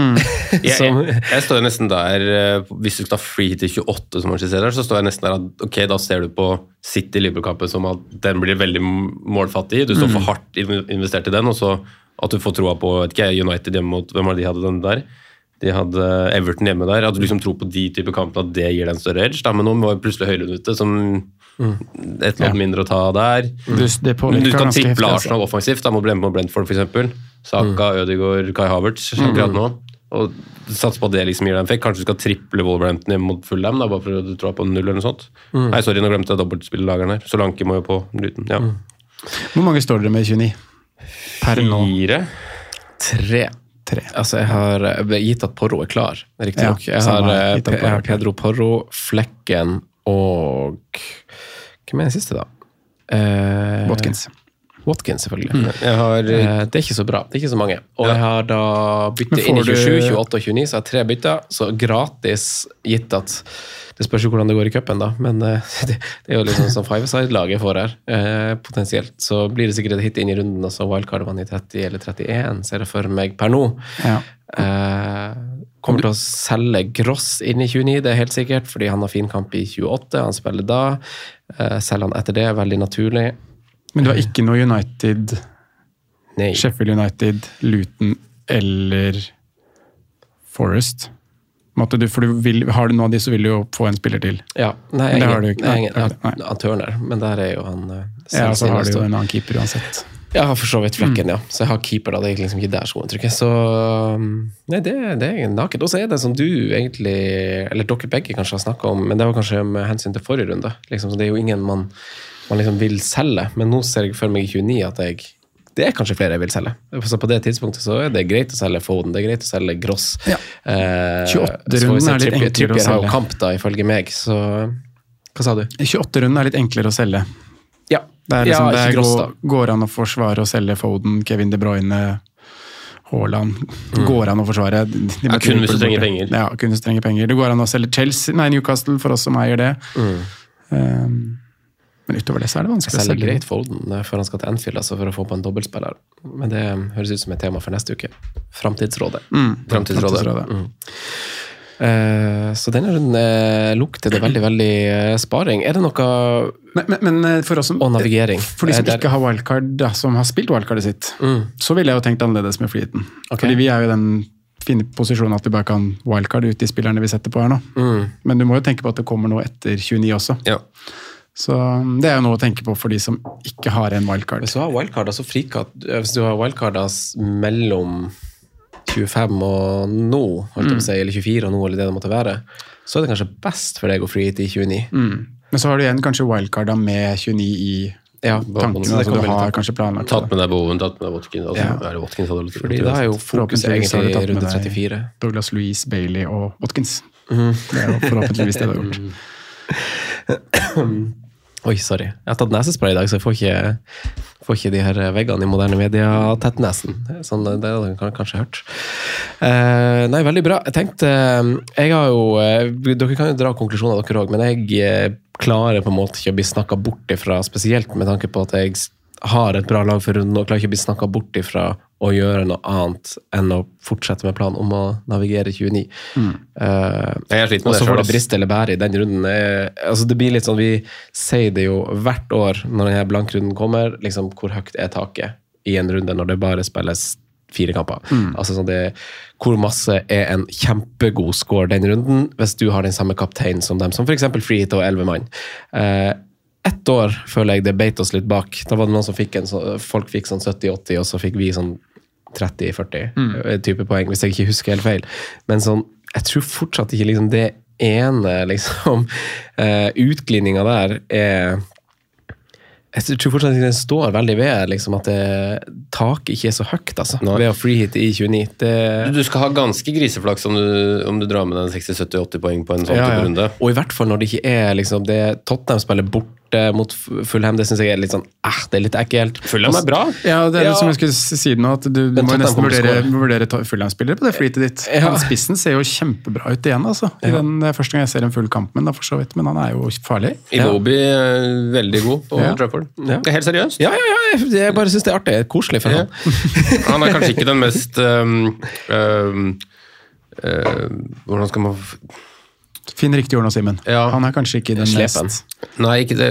Jeg, Som- jeg, jeg står nesten der eh, Hvis du skal free til 28, som man skisserer, så står jeg nesten der at ok, da ser du på City-Liverpool-kampen som at den blir veldig målfattig. Du står for hardt investert i den, og så at du får troa på vet ikke, United hjemme mot Hvem var det de hadde den der? De hadde Everton hjemme der. At du liksom tror på de type kampene, at det gir deg en større edge. Da. Men nå var plutselig Høylund ute, som et eller annet mindre å ta der. Du, det Men påvirker du kan triple altså. Arsenal offensivt da, mot Brent- mot Brentford, f.eks. Saka, Ødegaard, Kai Havertz akkurat nå. Og Satse på at det liksom gir deg en effekt. Kanskje du skal triple Wolverhampton mot Fulham, da, bare for du tror på null eller noe sånt. Nei, sorry, nå glemte jeg dobbeltspillelageren her. Solanke må jo på Luton. Ja. Hvor mange står dere med i 29? Per nå? Fire. Tre. Tre. Altså, jeg har eh, gitt at Porro er klar, riktignok. Ja, jeg, har, eh, Pe- Porro jeg har Pedro Porro, Flekken og Hvem er den siste, da? Eh, Watkins. Watkins, selvfølgelig. Jeg har Eh, det er ikke så bra. Det er ikke så mange. Og jeg har da byttet inn i 27, 28 og 29, så jeg har tre bytter. Så gratis, gitt at Det spørs jo hvordan det går i cupen, da. Men eh, det, det er jo liksom sånn five-side-lag jeg får her, eh, potensielt. Så blir det sikkert et hit inn i runden, og så wildcarder man i 30 eller 31, ser jeg for meg per nå. Ja. Eh, kommer til å selge Gross inn i 29, det er helt sikkert, fordi han har fin kamp i 28. Han spiller da. Eh, selger han etter det, veldig naturlig. Men du har ikke noe United, Nei. Sheffield United, Luton eller Forest? Måte du, for du vil, har du noe av de, så vil du jo få en spiller til. Ja, nei, Men det ingen, har du ikke. Nei, Nei, nei. Turner, men der er jo han eh, Ja, så har du jo en annen keeper uansett. Jeg har for så vidt flekken, ja. Så jeg har keeper, da. Det er liksom ikke der skoen trykker. Så um, Nei, det, det er naket. Og så er det som du egentlig, eller dere begge kanskje har snakka om, men det var kanskje med hensyn til forrige runde. Liksom, så det er jo ingen man, man liksom vil selge. Men nå ser jeg for meg i 29 at jeg det er kanskje flere jeg vil selge. Så på det tidspunktet så er det greit å selge Foden, det er greit å selge Gross. Ja. Eh, 28 så får vi se, runden er litt enklere å selge. Trippier har jo kamp, da, ifølge meg, så Hva sa du? 28-runden er litt enklere å selge. Ja. Det er liksom, ja, det Gross, går, går an å forsvare og selge Foden, Kevin De Bruyne, Haaland. Går an å forsvare. De Mm. Ja, kun hvis du trenger penger. Ja, kun hvis du trenger penger. Det går an å selge Chelsea, nei, Newcastle for oss som eier det. Mm. Um, men utover det så er det vanskelig å selger selge. greit Foden eh, før han skal til Anfield, altså for å få på en dobbeltspiller. Men det um, høres ut som et tema for neste uke. Framtidsrådet. Mm, Framtidsrådet. Framtidsrådet. Mm. Eh, så denne runden eh, lukter det veldig, veldig eh, sparing. Er det noe Men, men, men for oss som Og navigering. For de som der... ikke har wildcard, da, som har spilt wildcardet sitt, Mm. så ville jeg jo tenkt annerledes med flyten. Okay. Fordi vi er jo i den fine posisjonen at vi bare kan wildcard ut de spillerne vi setter på her nå. Mm. Men du må jo tenke på at det kommer noe etter 29 også. Ja. Så um, det er jo noe å tenke på for de som ikke har en wildcard. Hvis du har wildcard, altså frikart, hvis du har wildcard mellom 25 og nå, å si, eller 24 og nå, eller det det måtte være, så er det kanskje best for deg å free hit i 29. Mm. Men så har du igjen kanskje wildcarda med 29 i Ja, tankene. så Altså, du har kanskje planlagt Tatt med deg Bowen, tatt med deg Watkins. Altså, Ja. er det Watkins hadde litt Fordi da er jo fokus Forhåpentligvis har du egentlig i runde 34. Douglas Louise, Bailey og Watkins. Mm. Det er jo forhåpentligvis det du har gjort. Oi, sorry. Jeg har tatt nesespray i dag, så jeg får ikke, får ikke de her veggene i moderne media tett nesen. Sånn, det har dere kanskje hørt. Uh, nei, veldig bra. Jeg tenkte Jeg har jo eh, Dere kan jo dra konklusjoner, dere òg, men jeg eh, klarer på en måte ikke å bli snakka bort ifra, spesielt med tanke på at jeg har et bra lag for runden, og klarer ikke å bli snakka bort ifra å gjøre noe annet enn å fortsette med planen om å navigere 29. Eh, Jeg sliter med og så får det briste eller bære i den runden. Eh, altså det blir litt sånn, Vi sier det jo hvert år når denne blankrunden kommer, liksom hvor høyt er taket i en runde når det bare spilles fire kamper. Altså sånn det, Hvor masse er en kjempegod score den runden hvis du har den samme kapteinen som dem, som f.eks. Freehit og elleve mann. Eh, ett år føler jeg det beit oss litt bak. Da var det noen som fikk en så, Folk fikk sånn 70-80, og så fikk vi sånn 30-40 eh, type poeng, hvis jeg ikke husker helt feil. Men sånn, jeg tror fortsatt ikke liksom det ene liksom uh, Utglidninga der er jeg tror fortsatt ikke den står veldig ved liksom, at det, taket ikke er så høyt altså, Nei. ved å freehite i 29. Det, Du skal ha ganske griseflaks om du, om du drar med deg 60-70-80 poeng på en sånn Ja, ja. runde. Og i hvert fall når det ikke er liksom, det Tottenham spiller borte mot Fulham, det syns jeg er litt sånn eh, det er litt ekkelt. Fulham er bra. Ja, det er Ja. som jeg skulle si nå, at du, du må jo nesten vurdere, vurdere Fulham-spillere på det flytet ditt. Ja. Han Spissen ser jo kjempebra ut igjen, altså. I den, det er første gang jeg ser en full kamp med den, da, for så vidt, men han er jo farlig. Iwobi er veldig god på Ja. Trafford. Ja. Helt seriøst. Ja, ja, ja, jeg, bare syns det er artig. Koselig for Ja. han. Han er kanskje ikke den mest um, um, uh, Hvordan skal man Finn riktig ord nå, Simen. Ja. Han er kanskje ikke den Slepen. Nei, ikke det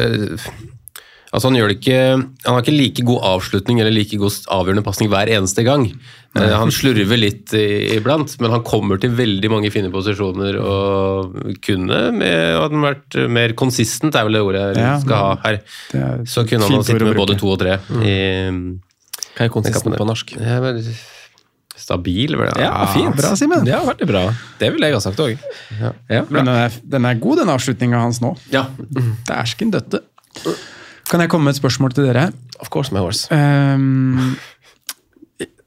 Altså Han gjør det ikke Han har ikke like god avslutning eller like god avgjørende pasning hver eneste gang. Nei. Han slurver litt iblant, men han kommer til veldig mange fine posisjoner og kunne med, Hadde han vært mer konsistent, er vel det ordet jeg Ja, skal ha her. Er Så kunne han ha sittet med både to og tre. I, Hva er konsistent på norsk? ja, men, stabil, vel? Ja, fint. bra, Simen. Ja, veldig bra. Det ville jeg ha sagt òg. Ja. Men den den er god, den avslutninga hans nå. Ja. Dæsken døtte. Kan jeg komme med et spørsmål til dere? Of course, my horse. Um,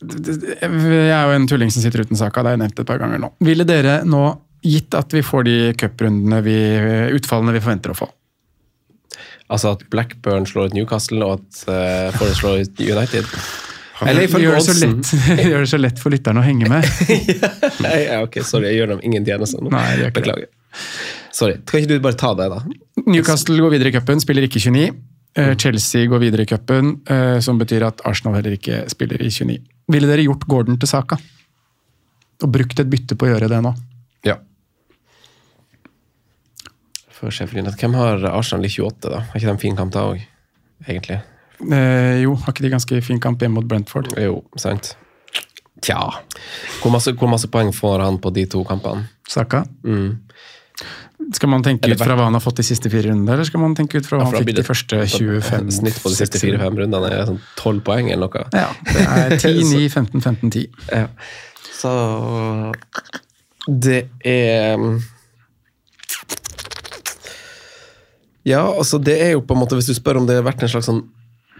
jeg er jo en tulling som sitter uten saka, det har jeg nevnt et par ganger nå. Ville dere nå, gitt at vi får de cuprundene, vi, utfallene vi forventer å få Altså at Blackburn slår ut Newcastle, og at uh, Forest slår ut United. Eller Vi ifølge gjør det, så oddsen. lett, vi gjør det så lett for lytterne å henge med. Nei, ja, ok, sorry, jeg gjør dem ingen tjeneste nå. Nei, gjør ikke det. Beklager. Sorry. Kan ikke du bare ta det, da? Newcastle går videre i cupen, spiller ikke 29. Eh, Chelsea går videre i cupen, eh, som betyr at Arsenal heller ikke spiller i 29. Ville dere gjort Gordon til Saka? Og brukt et bytte på å gjøre det nå? ja. For Hvem har Arsenal i 28, da? Har ikke de en fin kamp da òg, egentlig? Eh, jo, har ikke de ganske fin kamp hjemme mot Brentford? Jo, sant. Tja. Hvor masse, hvor masse poeng får han på de to kampene? Saka? Mm. Skal man tenke ut fra hva han har fått de siste fire rundene, eller skal man tenke ut fra hva Ja, han fikk de første 25 Snitt på de siste fire-fem rundene er sånn 12 poeng eller noe. Ja, det er 10, 9, 15, 15, 10. Ja. Så Det er Ja, altså det er jo på en måte Hvis du spør om det har vært en slags sånn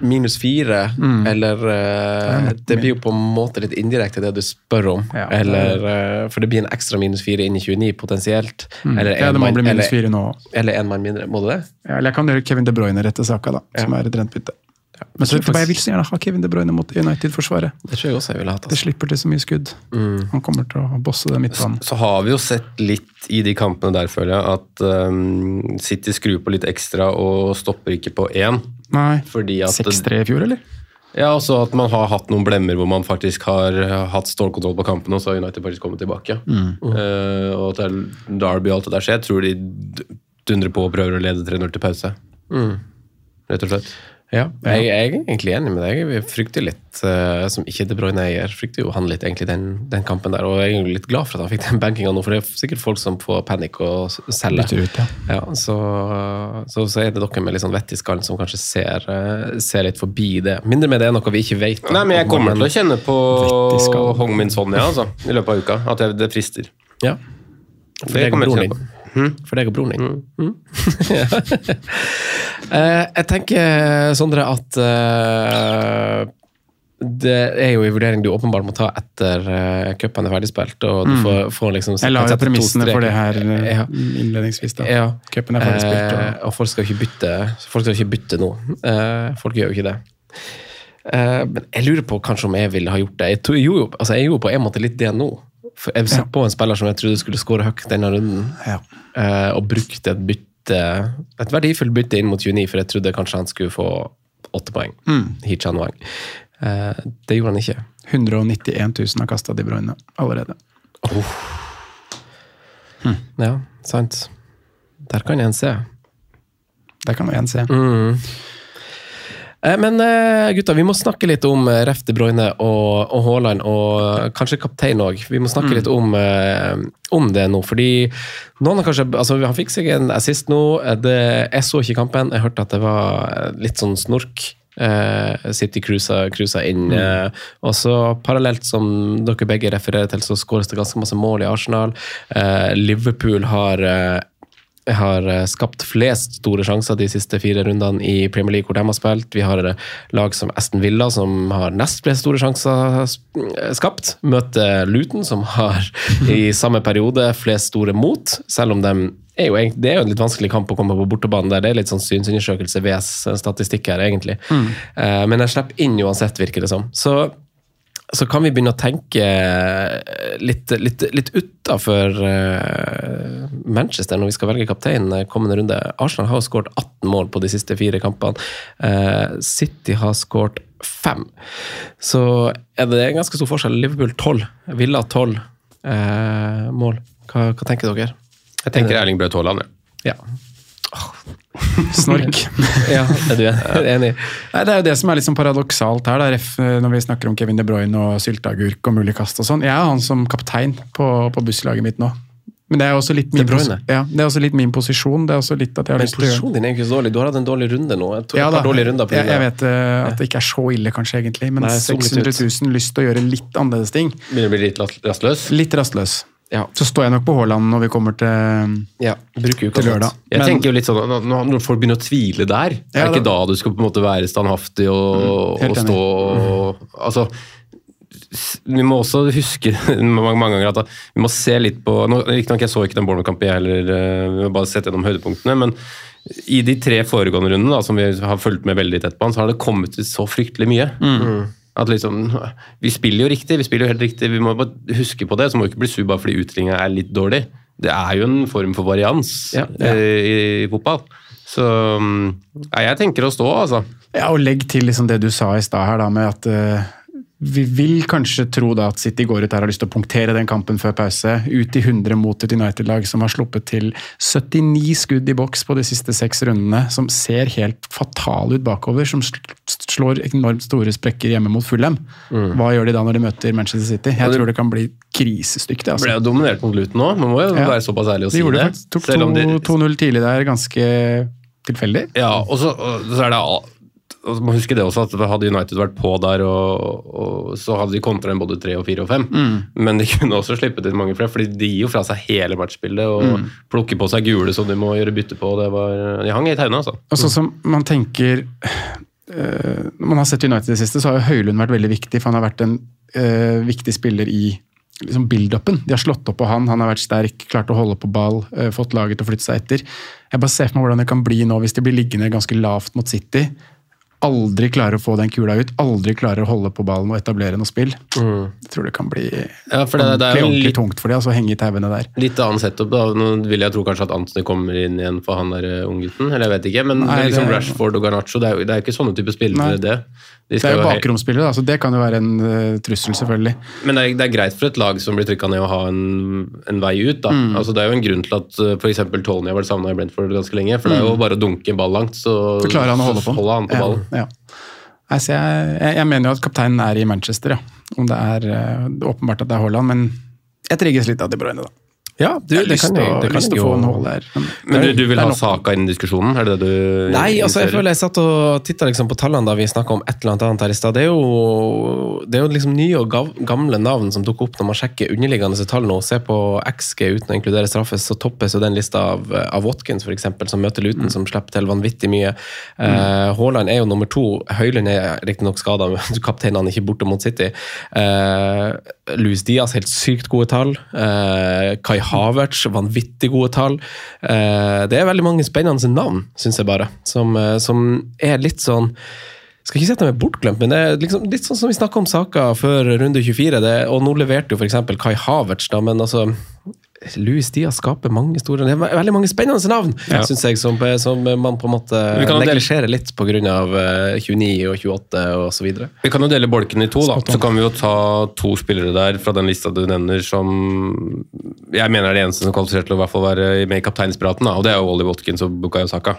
minus fire, eller uh, Det blir jo på en måte litt indirekte det du spør om. Ja, er- eller uh, For det blir en ekstra minus fire inn i 29 potensielt. Eller Ja, en det må mann- bli minus eller- fire nå. Eller en mann mindre. Må du det? Ja, Eller jeg kan gjøre Kevin De Bruyne rett til Saka, da, som er et rent bytte. Men så, tror jeg vil så gjerne ha Kevin De Bruyne mot United-forsvaret. Det tror jeg også jeg ville hatt. Det Altså. slipper til så mye skudd. Han kommer til å bosse det midtbanen. Så har vi jo sett litt i de kampene der, føler jeg, at um, City skrur på litt ekstra og stopper ikke på én. Nei, Fordi at 6-3 i fjor, eller? Ja, også at man har hatt noen blemmer hvor man faktisk har hatt stålkontroll på kampene, og så har United faktisk kommet tilbake. Uh, og at er Derby og alt det der skjer, jeg tror de dundrer på og prøver å lede 3-0 til pause. Rett og slett. Ja, jeg, jeg er egentlig enig med deg. Vi frykter litt, uh, som ikke De Bruyne eier, frykter jo han litt egentlig den, den kampen der. Og jeg er litt glad for at han fikk den bankinga nå, for det er sikkert folk som får panikk og selger. Ut, ja. Ja, så, så, så er det dere med litt sånn vett i skallen som kanskje ser, uh, ser litt forbi det. Mindre med det er noe vi ikke vet. da. Nei, men jeg kommer til å kjenne på. Hong Min Sonja altså, i løpet av uka. At jeg, det frister. Ja. For Det det kommer jeg til å din. For deg og broren din. Mm. Eh, jeg tenker, Sondre, at eh, det er jo en vurdering du åpenbart må ta etter uh, cupen er ferdigspilt. og du Mm. får, får liksom Jeg la jo premissene for det her Ja. innledningsvis. da. Ja. Cupen er ferdigspilt. Eh, Og... og folk skal ikke bytte Folk skal ikke bytte nå. Eh, folk gjør jo ikke det. Eh, men jeg lurer på kanskje om jeg ville ha gjort det. Jeg, tror, jo- altså, jeg gjorde på en måte litt det nå. For jeg satt på en spiller som jeg trodde skulle skåre høyt denne runden, Ja. eh, og brukte et bytte et verdifullt bytte inn mot 29, for jeg trodde kanskje han skulle få åtte poeng. Mm. Hichan Wang. Eh, det gjorde han ikke. 191 000 har kasta De Bruyne allerede. Ja, sant. Der kan en se. Der kan en se. Mm. Eh, Men eh, gutta, vi må snakke litt om eh, Ref de Bruyne og, og Haaland, og kanskje kaptein òg. Vi må snakke litt om, om det nå, fordi noen har kanskje altså Han fikk seg en assist nå. Det, jeg så ikke kampen, jeg hørte at det var litt sånn snork. City cruiser, cruiser inn. Eh, og så Parallelt som dere begge refererer til, så skåres det ganske masse mål i Arsenal. Liverpool har eh, har eh, skapt flest store sjanser de siste fire rundene i Premier League hvor de har spilt. Vi har eh, lag som Aston Villa, som har nest flest store sjanser eh, skapt. Møter Luton, som har i samme periode flest store mot, selv om de er jo, det er jo en litt vanskelig kamp å komme på bortebane der. Det er litt sånn synsundersøkelse VS statistikk her, egentlig. Mm. Men jeg slipper inn uansett, virker det som. Så så kan vi begynne å tenke litt, litt, litt utafor Manchester når vi skal velge kaptein eh, kommende runde. Arsenal har jo skåret 18 mål på de siste fire kampene. Eh, City har skåret fem. Så er det en ganske stor forskjell. Liverpool 12, Villa 12 eh, mål. Hva, hva tenker dere? Jeg tenker Erling Braut Haaland. Ja. Snork. ja er du enig? Nei, Det er jo det som er litt sånn paradoksalt her, da, når vi snakker om Kevin De Bruyne og sylteagurk og mulig kast og sånn. Jeg er han som kaptein på, på busslaget mitt nå. Men det er også litt min, ja, det er også litt min posisjon. Det er også litt at jeg har Men lyst til å gjøre posisjonen din er jo ikke så dårlig. Du har hatt en dårlig runde nå. Jeg, ja, da, jeg, jeg vet uh, at det ikke er så ille, kanskje, egentlig. Men Nei, det så litt 600 000 lyst til å gjøre litt annerledes ting. Begynner å bli litt rastløs. Litt rastløs. Ja. Så står jeg nok på Haaland når vi kommer til, Ja, uka til lørdag. Jeg Men- tenker jo litt sånn, Når folk begynner å tvile der, Ja, er det ikke da- du skal på en måte være standhaftig og, mm, og stå og Altså, vi må også huske mange, mange ganger at vi må se litt på nå- Riktignok jeg så ikke den Bournemouth-kampen, jeg heller. eh, Vi har bare sett gjennom høydepunktene. Men i de tre foregående rundene, da, som vi har fulgt med veldig tett på, så har det kommet ut så fryktelig mye. At liksom, Vi spiller jo riktig, vi spiller jo helt riktig. Vi må bare huske på det. Så må vi ikke bli sur bare fordi utringa er litt dårlig. Det er jo en form for varians Ja, ja. eh, i, i fotball. Så mm, jeg tenker å stå, altså. Ja, og legg til liksom det du sa i stad her, da, med at eh, vi vil kanskje tro da at City går ut her og har lyst til å punktere den kampen før pause. Ut i 100 mot et United-lag som har sluppet til 79 skudd i boks på de siste seks rundene. Som ser helt fatale ut bakover. Som slår enormt store sprekker hjemme mot Fulham. Hva gjør de da når de møter Manchester City? Jeg tror det kan bli krisestygt. det, Ble altså. jo dominert mot Luton nå, man må jo Ja. være såpass ærlig å si det. De. Tok Selv om de- 2 2-0 tidlig der, ganske tilfeldig. Ja, og så, og så er det og man husker det også, at Hadde United vært på der, og, og så hadde de kontra inn både tre og fire og fem. Men de kunne også slippet inn mange flere, fordi de gir jo fra seg hele matchbildet og plukker på seg gule som de må gjøre bytte på. Det var, de hang i tauene, altså. Og sånn som man tenker Når man har sett United i det siste, så har jo Høylund vært veldig viktig. For han har vært en eh, viktig spiller i liksom build-upen. De har slått opp på han, han har vært sterk, klart å holde på ball, eh, fått laget til å flytte seg etter. Jeg bare ser for meg hvordan det kan bli nå hvis de blir liggende ganske lavt mot City. Aldri klarer å få den kula ut, aldri klarer å holde på ballen og etablere noe spill. Jeg tror det kan bli Ja, for det, det er ordentlig, litt, tungt for dem, altså å henge i tauene der. litt annen setup. da. Nå vil jeg tro kanskje at Anthony kommer inn igjen for han der eh, unggutten, eller jeg vet ikke. Men Nei, det liksom det- Rashford og Garnaccio, det er det er ikke sånne typer spillere, Nei. det. De Det er jo bakromsspillere, da, så det kan jo være en uh, trussel, selvfølgelig. Men det er, det er greit for et lag som blir trykka ned å ha en, en vei ut. da. Mm. Altså Det er jo en grunn til at uh, f.eks. Tony har vært savna i Brentford ganske lenge. For det er jo bare å dunke en ball langt, så, Så klarer han å holde på. holder han på ballen. Ja. Nei, så jeg, jeg, mener jo at kapteinen er i Manchester, ja. Om det er eh, åpenbart at det er Haaland, men jeg trigges litt av De Bruyne, da. Ja, du, jeg har det lyst kan til å- det kan lyst å jo få en Haaland der. Men, Men du, du vil ha. Saka inn i diskusjonen? Er det det du Nei, altså jeg føler jeg satt og titta liksom på tallene da vi snakka om et eller annet her i stad. Det det er jo liksom nye og gamle navn som dukker opp når man sjekker underliggende tall nå. Se på XG uten å inkludere straffes, så toppes jo den lista av, av Watkins, f.eks., som møter Luton, som slipper til vanvittig mye. Eh, Haaland er jo nummer to. Høylund er riktignok skada, men kapteinen er ikke borte mot City. Eh, Louis Diaz, helt sykt gode tall. Eh, Kai Havertz, vanvittig gode tall. Eh, det er veldig mange spennende navn, syns jeg bare, som, eh, som er litt sånn skal ikke si at de er bortglemt, men det er liksom litt sånn som vi snakka om saker før runde 24. Det, og nå leverte jo f.eks. Kai Havertz, da, men altså Louis Diaz skaper mange store Det er veldig mange spennende navn, Ja. synes jeg, som, som man på en måte neglisjerer litt pga. Uh, 29 og 28 og så videre. Vi kan jo dele bolken i to, da. Så kan vi jo ta to spillere der fra den lista du nevner som jeg mener er de eneste som kvalifiserer til å i hvert fall være med i kapteinspiraten. Da. Og det er jo Ollie Watkins og Bukayo Saka.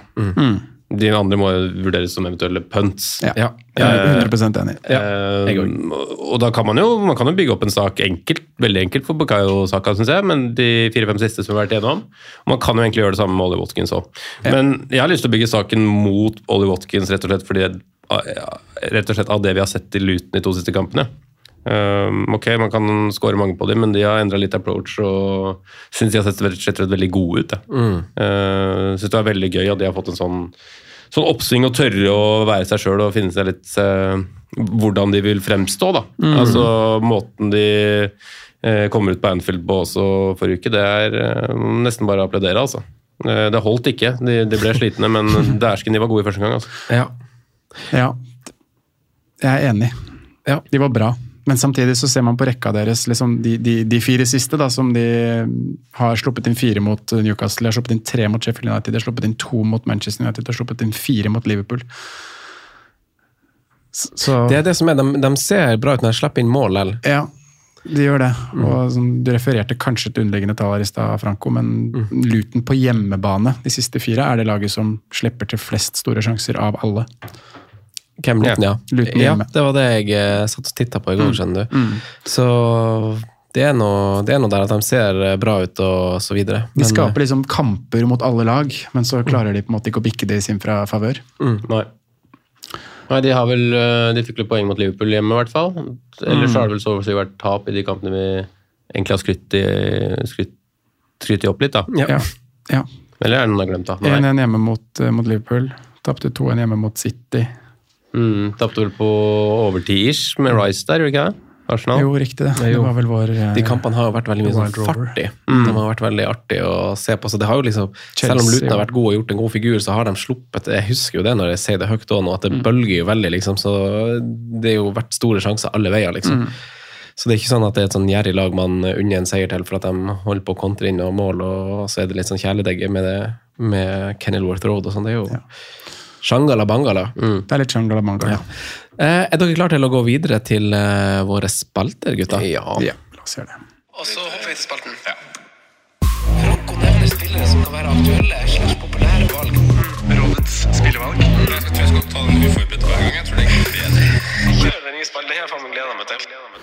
De andre må vurderes som eventuelle punts. Ja. Ja. Jeg er 100 enig. Ja, jeg og da kan man jo man kan jo bygge opp en sak enkelt, veldig enkelt for Bukayo Saka, syns jeg, men de fire-fem siste som vi har vært igjennom. Man kan jo egentlig gjøre det samme med Ollie Watkins òg. Men jeg har lyst til å bygge saken mot Ollie Watkins rett og slett fordi rett og slett av det vi har sett i Luton de to siste kampene. Um, ok, Man kan score mange på dem, men de har endra litt approach og syns de har sett rett og slett veldig gode ut. Jeg. Uh, syns det er veldig gøy at de har fått en sånn, sånn oppsving og tørre å være seg sjøl og finne seg litt uh, hvordan de vil fremstå. da. Altså Måten de uh, kommer ut på Anfield på også forrige uke, det er eh, nesten bare å applaudere. altså. Eh, det holdt ikke, de, de ble slitne, men dæsken, de var gode i første gang. altså. Ja. Ja, jeg er enig. Ja. De var bra. Men samtidig så ser man på rekka deres, liksom de, de, de fire siste, da, som de har sluppet inn fire mot Newcastle, de har sluppet inn tre mot Sheffield United, de har sluppet inn to mot Manchester United, de har sluppet inn fire mot Liverpool. Så, Det er det som er, de, de ser bra ut når de slipper inn mål eller? Ja, de gjør det. Og som du refererte kanskje til underliggende tall her i stad, Franco, men Luton på hjemmebane de siste fire er det laget som slipper til flest store sjanser av alle. Hvem Luton, ja. Luton ja. Det var det jeg eh, satt og titta på i går, skjønner du. Så det er, noe, det er noe der at de ser eh, bra ut og så videre. De Men, eh, skaper liksom kamper mot alle lag, men så klarer de på en måte ikke å bikke det i sin fra favør. Nei. Nei, de har vel De fikk vel poeng mot Liverpool hjemme, i hvert fall. Ellers har det vel så å si vært tap i de kampene vi egentlig har skrytt i, skrytt, skrytt i opp litt, da. Ja. Ja. ja. Eller er det noen har glemt, da? Nei. 1-1 hjemme mot, mot Liverpool. Tapte 2-1 hjemme mot City. Mm, Tapte vel på overtid-ish med Rice der, gjorde ikke det? Arsenal? Jo, riktig det. Det var vel vår eh, De kampene har jo vært veldig mye sånn fart i. De har vært veldig artig å se på. Så det har jo liksom, selv om Chelsea, Luton har vært god og gjort en god figur, så har de sluppet Jeg husker jo det når jeg sier det høyt òg nå, at det bølger jo veldig, liksom. Så det har jo vært store sjanser alle veier, liksom. Så det er ikke sånn at det er et sånn gjerrig lag man unner en seier til for at de holder på å kontre inn og mål, og så er det litt sånn kjæledegge med, det, med Kenilworth Road og sånn. Det er jo Shangala bangala. Det er litt Shangala Bangala. Eh, er dere klare til å gå videre til eh, våre spalter, gutta? Ja. Ja, la oss gjøre det. Og så hopper vi til spalten. Franco nevner spillere som kan være aktuelle slags populære valg. Rådets spillevalg. Jeg tror jeg skal ta den uforberedt hver gang. Jeg tror det er bedre.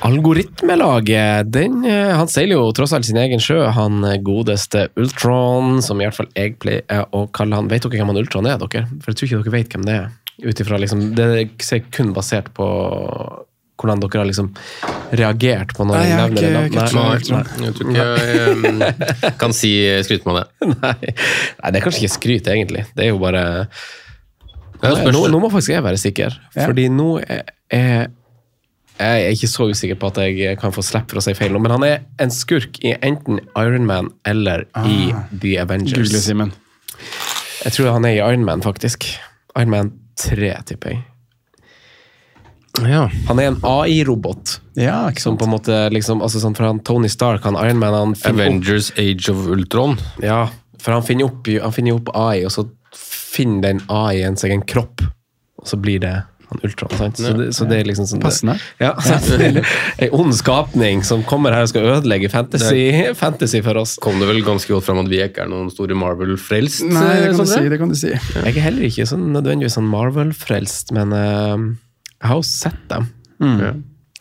Algoritmelaget, den, eh, han seiler jo tross alt sin egen sjø, han eh, godeste Ultron, som i hvert fall jeg pleier å kalle han. Vet dere hvem han Ultron er, dere? For jeg tror ikke dere vet hvem det er. Ut ifra liksom, Det er kun basert på hvordan dere har liksom reagert på når Nei, jeg nevner det. navnet. Jeg tror ikke jeg um, kan si skryte med det. Nei, nei, det er kanskje ikke skryt, egentlig. Det er jo bare nå, nå må faktisk jeg være sikker, Ja. fordi nå er er- jeg er ikke så usikker på at jeg kan få slipp for å si feil, men han er en skurk i enten Iron Man eller i The Avengers. Google, Simen. Jeg tror han er i Iron Man, faktisk. Iron Man 3, tipper jeg. Han er en AI-robot. Ja, ikke Som på en måte liksom, altså sånn, for han Tony Stark, han Iron Man, han Avengers opp Age of Ultron. ja, for han finner opp, han finner opp AI, og så finner den AI-en seg en kropp. Og så blir det Han Ultron, sant? Så det, så det er liksom sånn Passende. Ja, Ei ond skapning som kommer her og skal ødelegge fantasy, fantasy for oss. Kom det vel ganske godt fram at vi ikke er noen store Marvel-frelst? Nei, det kan du si. det kan du si. Jeg er heller ikke sånn, nødvendigvis sånn Marvel-frelst, men uh, jeg har jo sett dem. Ja.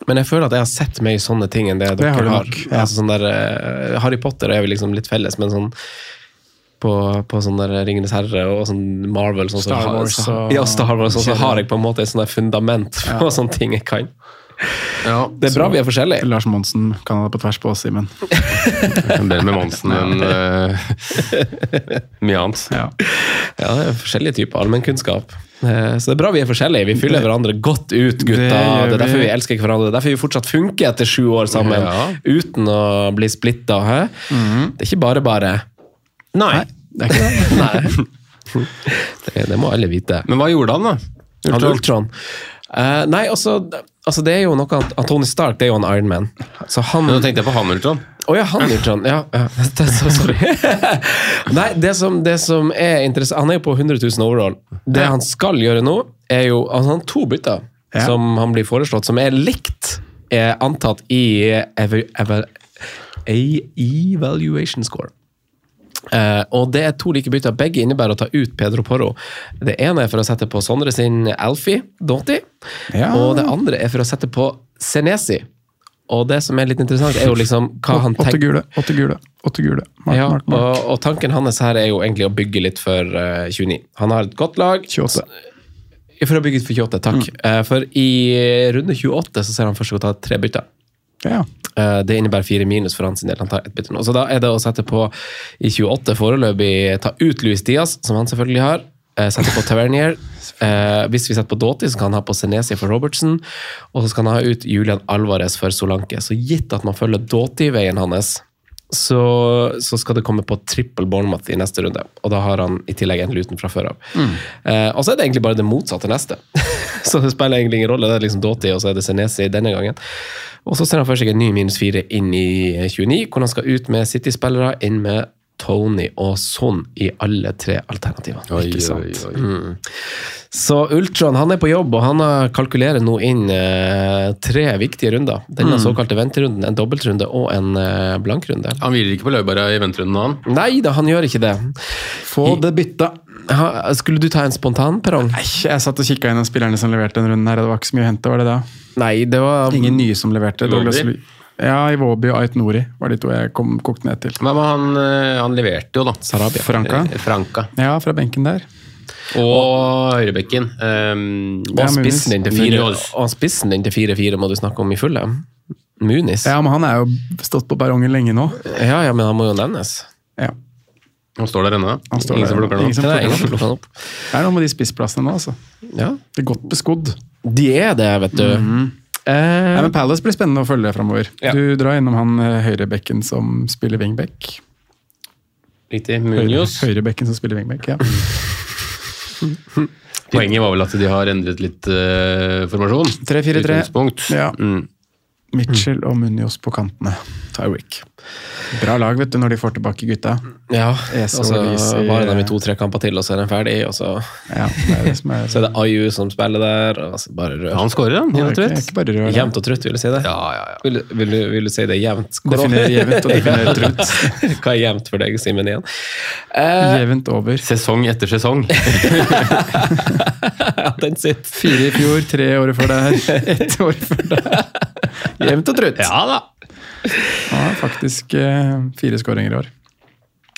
Men jeg føler at jeg har sett mer sånne ting enn det, Det dere har har. du nok, ja. Altså sånn der, uh, Harry Potter er vi liksom litt felles, men sånn på, på sånn der Ringenes herre og sånn Marvel sånn, Star Wars så, og- Ja, Star Wars, og så har jeg på en måte et sånt fundament på sånne ting jeg kan. Ja, Det er bra vi er forskjellige. Lars Monsen kan ha det på tvers på oss, Simen. Bedre med Monsen enn uh, mye annet. Ja. Ja, det er forskjellige typer allmennkunnskap. Eh, Så det er bra vi er forskjellige. Vi fyller hverandre godt ut, gutta. Det Det, er derfor vi. elsker elsker hverandre. Det er derfor vi fortsatt funker etter sju år sammen Ja. uten å bli splitta. hæ? Det er ikke bare bare. Nei. Det ikke det. Nei. Det, det må alle vite. Men hva gjorde han, da? Han Ultron. Uh, nei, altså, altså Det er jo noe at Tony Stark det er jo en Iron Man. Så han Nå tenkte jeg på han, Ultron. Å ja, han Ultron. Ja, ja. Det, så, sorry. Nei, det som, det som er interessant Han er jo på 100 000 overall. Det han skal gjøre nå, er jo altså Han har to bytter Ja. som han blir foreslått, som er likt er antatt i ev ev evaluation score. Eh, og det er to like bytter. Begge innebærer å ta ut Pedro Porro. Det ene er for å sette på Sondre sin Alfie Doughty, Ja. og det andre er for å sette på Senesi. Og det som er litt interessant, er jo liksom hva han Åtte tenker gule, åtte gule, åtte gule. Mark, ja, mark, mark. Og, og tanken hans her er jo egentlig å bygge litt for uh, 29. Han har et godt lag. 28. For å bygge for 28, takk. Eh, for i runde 28 så ser han først å ta tre bytter. Ja. Eh, Det innebærer fire minus for hans del. Han tar ett bytte nå. Så da er det å sette på i 28 foreløpig ta ut Louis Diaz, som han selvfølgelig har. eh, Sette på Tavernier. Eh, hvis vi setter på Doughty, så kan han ha på Senesi for Robertson. Og så skal han ha ut Julian Alvarez for Solanke. Så gitt at man følger Doughty-veien hans, så, så skal det komme på trippel Bournemouth i neste runde. Og da har han i tillegg en Luton fra før av. Eh, og så er det egentlig bare det motsatte neste. så det spiller egentlig ingen rolle. Det er liksom Doughty, og så er det Senesi denne gangen. Og så ser han for seg en ny minus fire inn i 29, hvor han skal ut med City-spillere, inn med Tony og Son i alle tre alternativene. Oi, Ikke sant? oi, oi. Mm. Så Ultron han er på jobb, og han har kalkulerer nå inn eh, tre viktige runder. Denne såkalte venterunden, en dobbeltrunde og en eh, blankrunde. Han hviler ikke på laurbæra i venterunden, han. Nei da, han gjør ikke det. Få det bytta. Ha, skulle du ta en spontanperrong? Nei, jeg satt og kikka inn på spillerne som leverte den runden her, og det var ikke så mye å hente, var det da? Nei, det var Ingen nye som leverte. Douglas var Lu- Ja, Iwobi og Ait Nori var de to jeg kom kokt ned til. Men han, eh, han leverte jo, da. Sarabia. Franca. Franka. Ja, fra benken der. Og høyrebekken. Um, Og Ja, spissen din til Munoz. fire- og spissen din til 4-4 må du snakke om i fulle. Munis. Ja, men han er jo stått på perrongen lenge nå. Ja, ja, men han må jo nevnes. Ja, Han står der ennå. han står Ingen som plukker ham opp. Det er den noe med de spissplassene nå, altså. Ja. Det er godt beskodd. De er det, vet du. Eh, Nei, men Palace blir spennende å følge framover. Ja. Du drar innom han eh, høyrebekken som spiller wingback. Riktig. Høyre, Munoz. høyrebekken som spiller wingback, ja. Poenget var vel at de har endret litt uh, formasjon. 3-4-3. Ja. Mm. Mitchell og Munoz på kantene. Tyrick. Bra lag, vet du, når de får tilbake gutta. Ja, Ese og så og varer de i to-tre kamper til, og så er de ferdig, og så, Ja, det er det som er så er det Ayu som spiller der, og så bare rør. han skårer, han. Det Jevnt og ikke, trutt. bare rør. Jevnt og trutt, vil du si det? Ja, ja, ja. Vil, du- vil, du, vil du si det jevnt? Definer jevnt og definer trutt. Hva er jevnt for deg, Simen, igjen? Eh, Jevnt over. Sesong etter sesong. den sitter. Fire i fjor, tre året før der, ett år før der. Jevnt og trutt. Ja da. Han har faktisk eh, fire skåringer i år.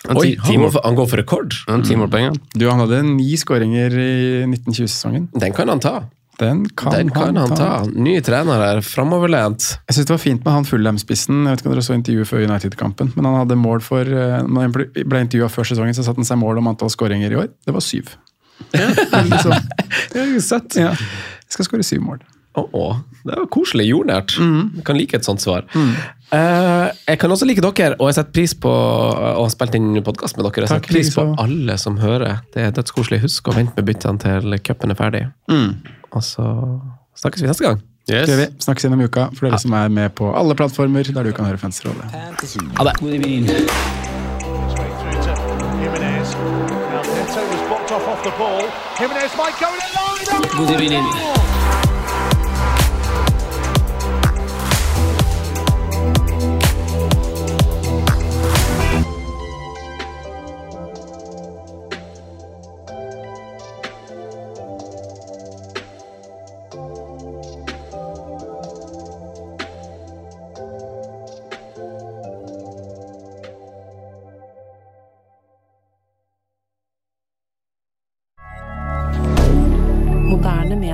Oi, han går for, han går for rekord. Han ja. Du, Han hadde ni skåringer i 1920-sesongen. Den kan han ta. Den kan, Den kan han ta. Ny trener her, framoverlent. Jeg synes det var fint med han Fulham-spissen. Jeg vet ikke om dere så intervjuet før United-kampen, men han hadde mål for eh, Når han ble, intervjua før sesongen, så satte han seg mål om antall skåringer i år. Det var syv. Det er jo Søtt. Ja. Jeg skal skåre syv mål. Å, å, det var koselig, jordnært. Mm. Jeg kan like et sånt svar. Eh, jeg kan også like dere, og jeg setter pris på å ha spilt inn podkast med dere. Jeg Takk, setter pris på alle som hører. Det er dødskoselig. Husk å vente med byttene til cupen er ferdig. Og så snakkes vi neste gang. Yes. Det vi. Snakkes igjen om uka for dere som er med på alle plattformer der du kan høre Fansrådet. Ha det. God evening.